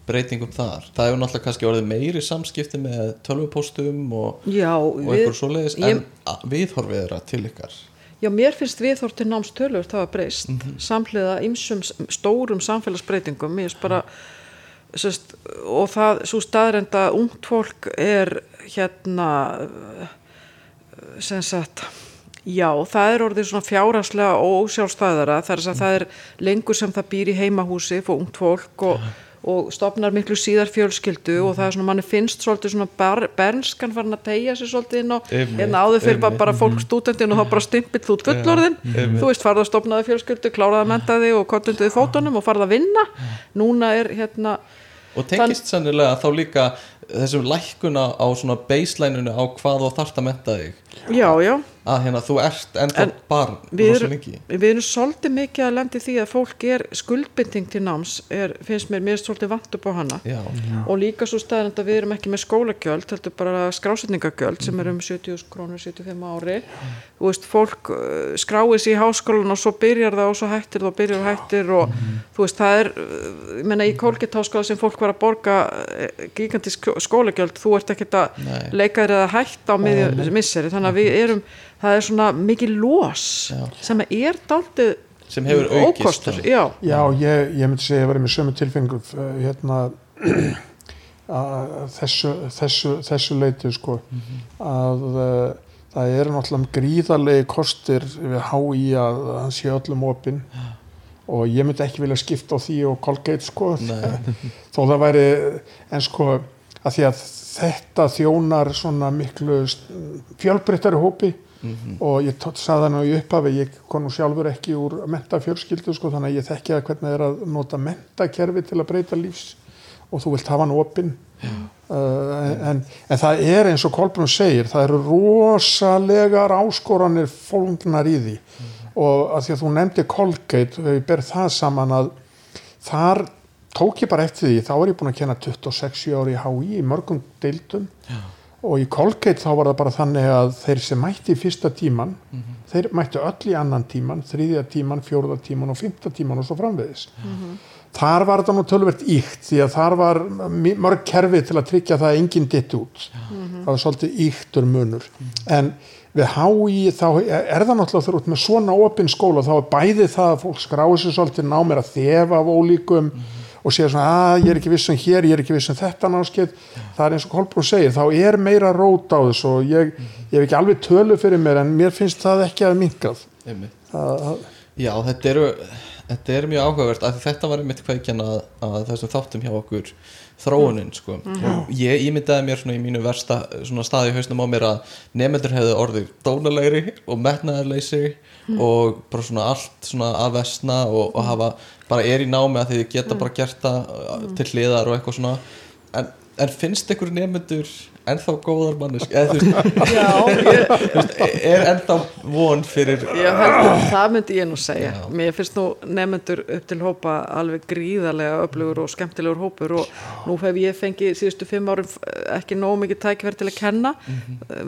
breytingum þar? Það hefur náttúrulega kannski orðið meiri samskipti með tölvupóstum og, já, og eitthvað svoleiðis ég- en viðhorfið þeirra til ykkar Já, mér finnst viðhort til námstölur það var breyst, samhliða ýmsum s- stórum samfélagsbreytingum. Mér finnst bara sest, og það, svo staðrenda ungt fólk er hérna sem sagt já, það er orðið svona fjárhagslega og ósjálfstæðara, það er, það er lengur sem það býr í heimahúsi fyrir ungt fólk og, og stopnar miklu síðar fjölskyldu og það er svona, manni finnst svolítið svona bar, bernskan farin að tegja sér svolítið inn á, Einmitt, hérna áður fyrir bara, bara fólk stúdendin og þá bara stimpill út fullorðin, þú veist, farða að stopnaði fjölskyldu, kláraði að menta þig og kontundiði fótunum og farða að vinna, núna er hérna, og tengist sannilega þá líka þessum lækkuna á svona baselineinu á hvað þú þarft að menta þig já, já. Að hérna þú ert ennþá En barn við lengi. við erum svolítið mikið að lendi því að fólk er skuldbinding til náms er, finnst mér, mér er svolítið vant upp á hana. Já, og líka svo staðan að við erum ekki með skólagjöld heldur bara skrásetningagjöld sem er um 70 krónur 75 ári. Þú veist, fólk uh, skráið sér í háskólan og svo byrjar það og svo hættir það og byrjar og hættir og þú veist, það er uh, ég menna í Kolgett háskóla sem fólk var að borga uh, gigantísk skólagjöld þú ert ekkert að Nei. leika þér að hætta á miðju misseri, þannig að við erum það er svona mikið lós Já. sem er daldið sem hefur aukist já, já ég, ég myndi segja að ég var með sömu tilfengu hérna að þessu, þessu, þessu leiti sko. Að uh, það eru náttúrulega gríðarlegi kostir við HÍ að hann sé öllum opinn. Og ég myndi ekki vilja skipta á því og Colgate sko. Þó það væri en sko að því að þetta þjónar svona miklu fjölbreyttari hópi og ég sagði það nú í upphafi ég kom nú sjálfur ekki úr mentafjölskyldu sko þannig að ég þekki að hvernig það er að nota mentakerfi til að breyta lífs og þú vilt hafa hann opinn. Uh, en, en það er eins og Kolbrún segir það eru rosalegar áskoranir fólgnar í því. Og að því að þú nefndi Colgate og ég ber það saman að þar tók ég bara eftir því þá er ég búin að kenna 26 ári í HÍ í mörgum deildum. Já. og í Colgate þá var það bara þannig að þeir sem mætti í fyrsta tíman þeir mætti öll í annan tíman þriðja tíman, fjórða tíman og fymta tíman og svo framvegis. Þar var þetta nú tölvert íkt því að þar var mörg kerfi til að tryggja það að enginn ditt út. Það var svolítið íktur munur. En við HÍ þá er það náttúrulega þegar út með svona opinn skóla þá er bæði það að fólk skráir sér svolítið ná að og segja svona að ég er ekki viss um hér, ég er ekki viss um þetta náskið, það er eins og Kolbrún segir þá er meira rót á þessu og ég, ég hef ekki alveg tölu fyrir mér en mér finnst það ekki að minkað Já, þetta eru þetta er mjög áhugavert því þetta var einmitt kveikjan að, að þessum þáttum hjá okkur þróunin sko. Og ég ímyndaði mér svona í mínu versta svona staði í hausnum á mér að nefnendur hefðu orðið dónalegri og metnaðarleysi og bara svona allt svona að vesna og, og hafa bara er í námi að þið geta bara gert það uh, til hliðar og eitthvað svona. En, en finnst ykkur nefnendur ennþá góðar mannesk eða veist, Já, ég, veist, er ennþá von fyrir ég held að það myndi ég nú segja. Já. Mér finnst nú nefnendur upp til hópa alveg gríðarlega öflugur og skemmtilegur hópur og nú hef ég fengið síðustu fimm árum ekki nóg mikið tækverð til að kenna,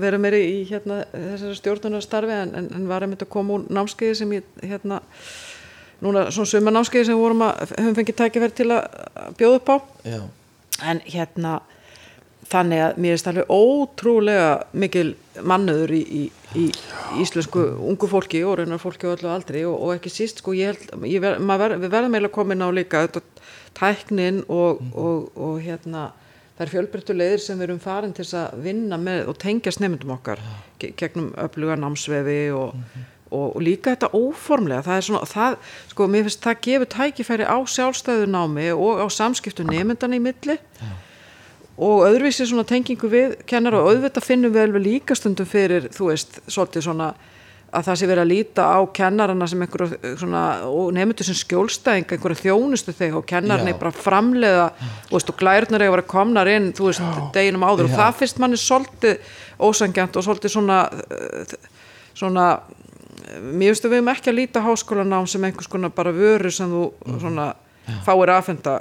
vera meiri í hérna, þessari stjórnunarstarfi en, en, en var einmitt að koma úr námskeiði sem ég hérna, núna svona suma námskeiði sem við vorum að höfum fengið tækverð til að bjóða upp á. Já, en hérna þannig að mér finnst alveg ótrúlega mikil mannuður í, í, í íslensku ungu fólki og raunar fólki á öllu aldri og, og ekki síst sko ég held, ég ver, ver, við verðum eiginlega komin á líka tæknin og, og, og hérna það er fjölbreyttu leiðir sem við erum farin til að vinna með og tengja snemyndum okkar ge- gegnum öfluga námsvefi og, og, og líka þetta óformlega það er svona, það, sko, mér finnst það gefur tækifæri á sjálfstæðu námi og á samskiptu nemyndan í milli og öðruvísi svona tengingu við kennar og auðvitað finnum við alveg líka stundum fyrir, þú veist, svolítið svona að það sé verið að líta á kennarana sem einhverju svona, og nefndu sem skjólstæðing, einhverju þjónustu þegar og kennarni Já. bara framleiða þú veist, og glærnar eiga að vera komnar inn þú veist, deginum áður. Og Já. það finnst manni svolítið ósangjant og svolítið svona uh, svona mér finnst að við erum ekki að líta háskólanám sem einhvers konar bara vöru sem þú svona fáir aðfenda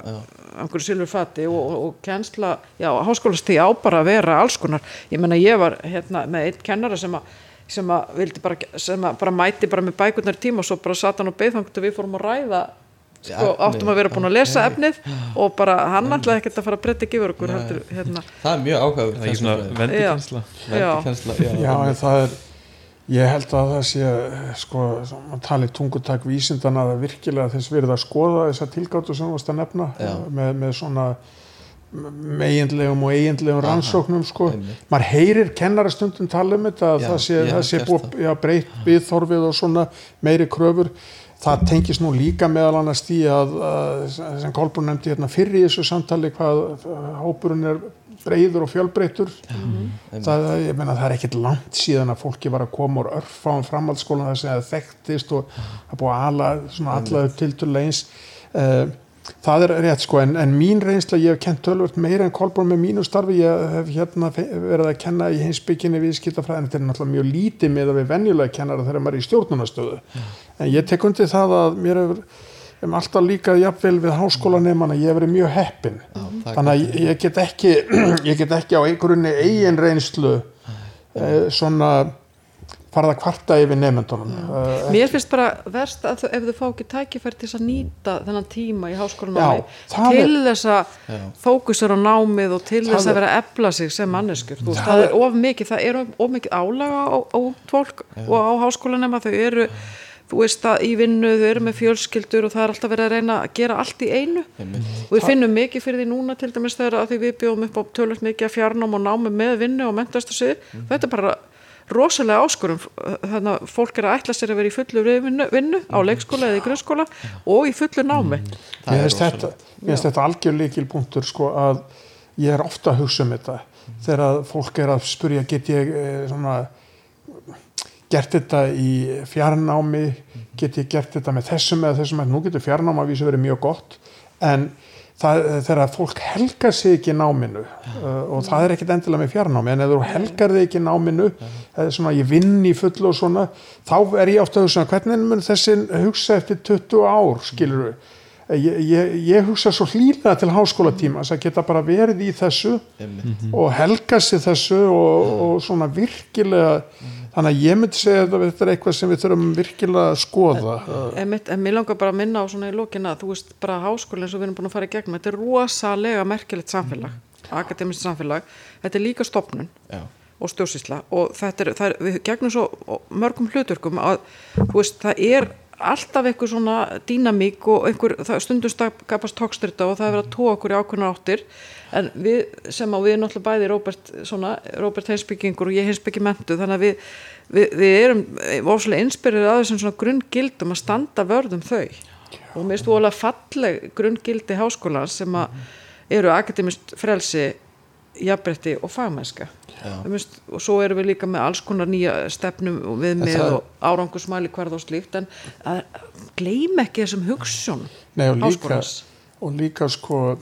einhverju silfur fati og, og, og kennsla, já, háskólastíð á bara að vera alls konar, ég menna ég var hérna með einn kennara sem að sem að vildi bara, sem að bara mæti bara með bækurnar í tíma og svo bara sat hann og beðfangt og við fórum að ræða sko, áttum að vera búin að lesa efnið og bara hann ætlaði ekkert að fara að breytta ekki yfir okkur heldur, hérna, það er mjög áhugavert það er ekki svona vendikensla vendikensla já, Já, en það er, ég held að það sé, sko, að tala í tungutak vísindana að virkilega þess verið að skoða þessa tilgáttu sem þú varst að nefna með, með svona meginlegum og eiginlegum rannsóknum, sko. Maður heyrir kennarastundum tala um þetta, að Já, það sé, það sé búið, já, breytt viðþorfið og svona meiri kröfur. Það tengis nú líka meðal annars því að, að sem Kolbrún nefndi hérna fyrir í þessu samtali hvað hópurinn er breyður og fjölbreytur það, ég meina, það er ekkert langt síðan að fólki var að koma úr örfáum framhaldsskólan þess að það þekktist og það búið að ala svona allaðu tiltölu eins. Uh, það er rétt sko en, en mín reynsla, ég hef kent tölvört meira en Kolbrún með mínu starfi, ég hef hérna verið að kenna í heimsbygginni viðskiptafræðin þetta er náttúrulega mjög lítið með að við venjulega kennara þegar maður er í stjórnunastöðu en ég tek undir það að mér hefur um alltaf líka jafnvel við háskólanemana ég hef verið mjög heppin er þannig að ég- ég get ekki ég get ekki á einhverjunni eigin reynslu eh, svona farað að kvarta yfir nefndunum uh, mér finnst bara verst að þau, ef þau fá ekki tækifæri til að nýta þennan tíma í háskólanámi Já, til þess að fókusur á námið og til þess að er- vera að efla sig sem manneskjur. Þú veist, Það það er- of mikið, það er of, of mikið álaga á, á ungt fólk og á háskólanema þau eru þú þú veist að í vinnu þau eru með fjölskyldur og það er alltaf verið að reyna að gera allt í einu. Og við finnum mikið fyrir því núna til dæmis þegar að því við bjóðum upp á tölvöld mikið að fjarnám og námi með vinnu og mentastasið þetta er bara rosalega áskorum þannig að fólk er að ætla sér að vera í fullu vinnu, vinnu á leikskóla eða í grunnskóla og í fullu námi. Er Mér finnst þetta, þetta algjör líkilpunktur sko að ég er ofta að hugsa um þetta. Þegar að fólk er að spurja get ég eh, svona gert þetta í fjarnámi get ég gert þetta með þessum eða þessum nú getur fjarnáma að vísu verið mjög gott en það, þegar fólk helgar sig ekki náminu uh, og það er ekkit endilega með fjarnámi en ef þú helgar þig ekki náminu eða svona ég vinn í fullu og svona þá er ég ofta að hugsa hvernig mun þessi hugsa eftir 20 ár skilur við Ég, ég, ég hugsa svo hlýlega til háskólatíma að geta bara verið í þessu einmitt. og helga sér þessu og, og svona virkilega þannig að ég myndi segja að þetta er eitthvað sem við þurfum virkilega að skoða. En, mitt, en mér langar bara að minna á svona í lókina þú veist bara háskólinn sem við erum búin að fara í gegnum þetta er rosalega merkilegt samfélag akademist samfélag, þetta er líka stopnun Já. og stjórnsýsla og þetta er, er við gegnum svo mörgum hluturkum að þú veist, það er alltaf eitthvað svona dýnamík og einhver, það stundum skapast tókstyrta og það er verið að tóa okkur í ákveðna áttir en við sem á við náttúrulega bæði Róbert, svona, Róbert heimsbyggingur og ég heimsbyggi mentu þannig að við, við, við erum óslega inspirið að þessum svona grunngildum að standa vörðum þau. Og mér þú alveg falleg grunngildi háskólans sem að eru akademist frelsi jafnbretti og fagmennska. Mist, og svo erum við líka með alls konar nýja stefnum viðmið það- og árangusmæli hverð og slíkt en gleym ekki þessum hugsun Nei, og, líka, og líka sko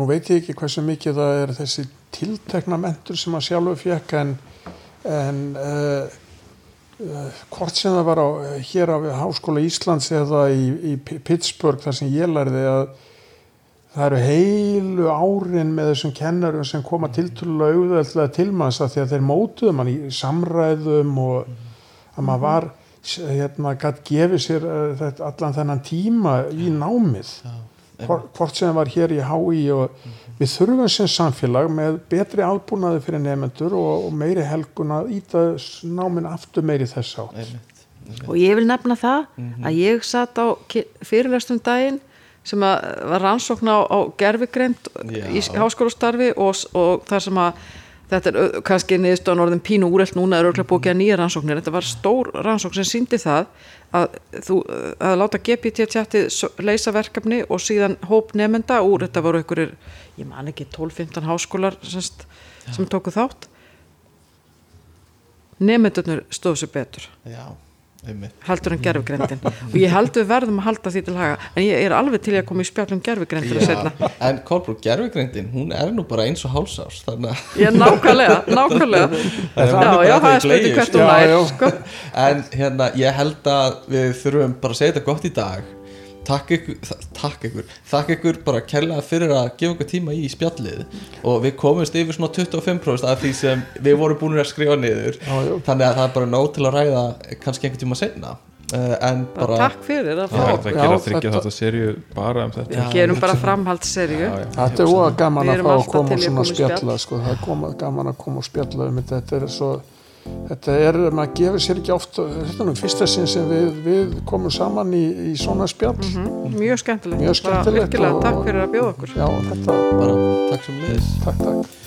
nú veit ég ekki hversu mikið það er þessi tiltekna mentur sem að sjálfur fekk en, en uh, uh, hvort sem það var á, hér á Háskóla Íslands eða í, í Pittsburgh þar sem ég lærði að það eru heilu árin með þessum kennarum sem koma tiltölulega auðveldlega til að því að þeir mótuðu mann í samræðum og að maður var hérna gætt gefið sér þetta, allan þennan tíma í námið. Hvor- hvort sem var hér í HÍ og við þurfum sem samfélag með betri aðbúnaði fyrir nefnendur og, og meiri helgun að íta náminn aftur meiri þess átt Einmitt. og ég vil nefna það að ég satt á fyrirlestum daginn sem að var rannsókn á, á gerfigreind Já. í háskólastarfi og, og þar sem að þetta er kannski niðurstofan orðin pínu úrelt núna er örglega búið að nýja rannsóknir. Þetta var stór rannsókn sem síndi það að þú að láta GPT tjatti leysa verkefni og síðan hóp nefnda úr, þetta voru einhverjir ég man ekki 12-15 háskólar semst, sem tóku þátt. Nefndurnir stóðu sér betur. Já. Heldur en gerfugreindin og ég held við verðum að halda því til haga en ég er alveg til að koma í spjallum Já, en Kolbrú, gerfugreindin, hún er nú bara eins og hálsás þannig að ég er nákvæmlega, nákvæmlega Það er já, já, að það er gleðjust. hvert Já, nær já. sko. En hérna, ég held að við þurfum bara að segja þetta gott í dag Takk ykkur, takk ykkur Takk ykkur bara kærlega fyrir að gefa okkur tíma í spjallið Og við komumst yfir svona 25% af því sem við vorum búin að skrifa niður Já, já. Þannig að það er bara nóg til að ræða kannski einhvern tíma senna uh, En bara bara, takk fyrir að Það er að Já, gera þryggja þetta- þetta serju bara um þetta Já. gerum bara framhaldsserju Já, já. Þetta er óa gaman Við að fá að koma að spjall. spjalla sko. það er gaman að koma og spjalla um þetta þetta er svo þetta er, maður gefur sér ekki oft þetta er nú fyrsta sinn sem við, við komum saman í, í svona spjall. Mjög skemmtilegt. Mjög skemmtilegt virkilega og- takk fyrir að bjóða okkur. Já, þetta, bara takk sem leiðis takk, takk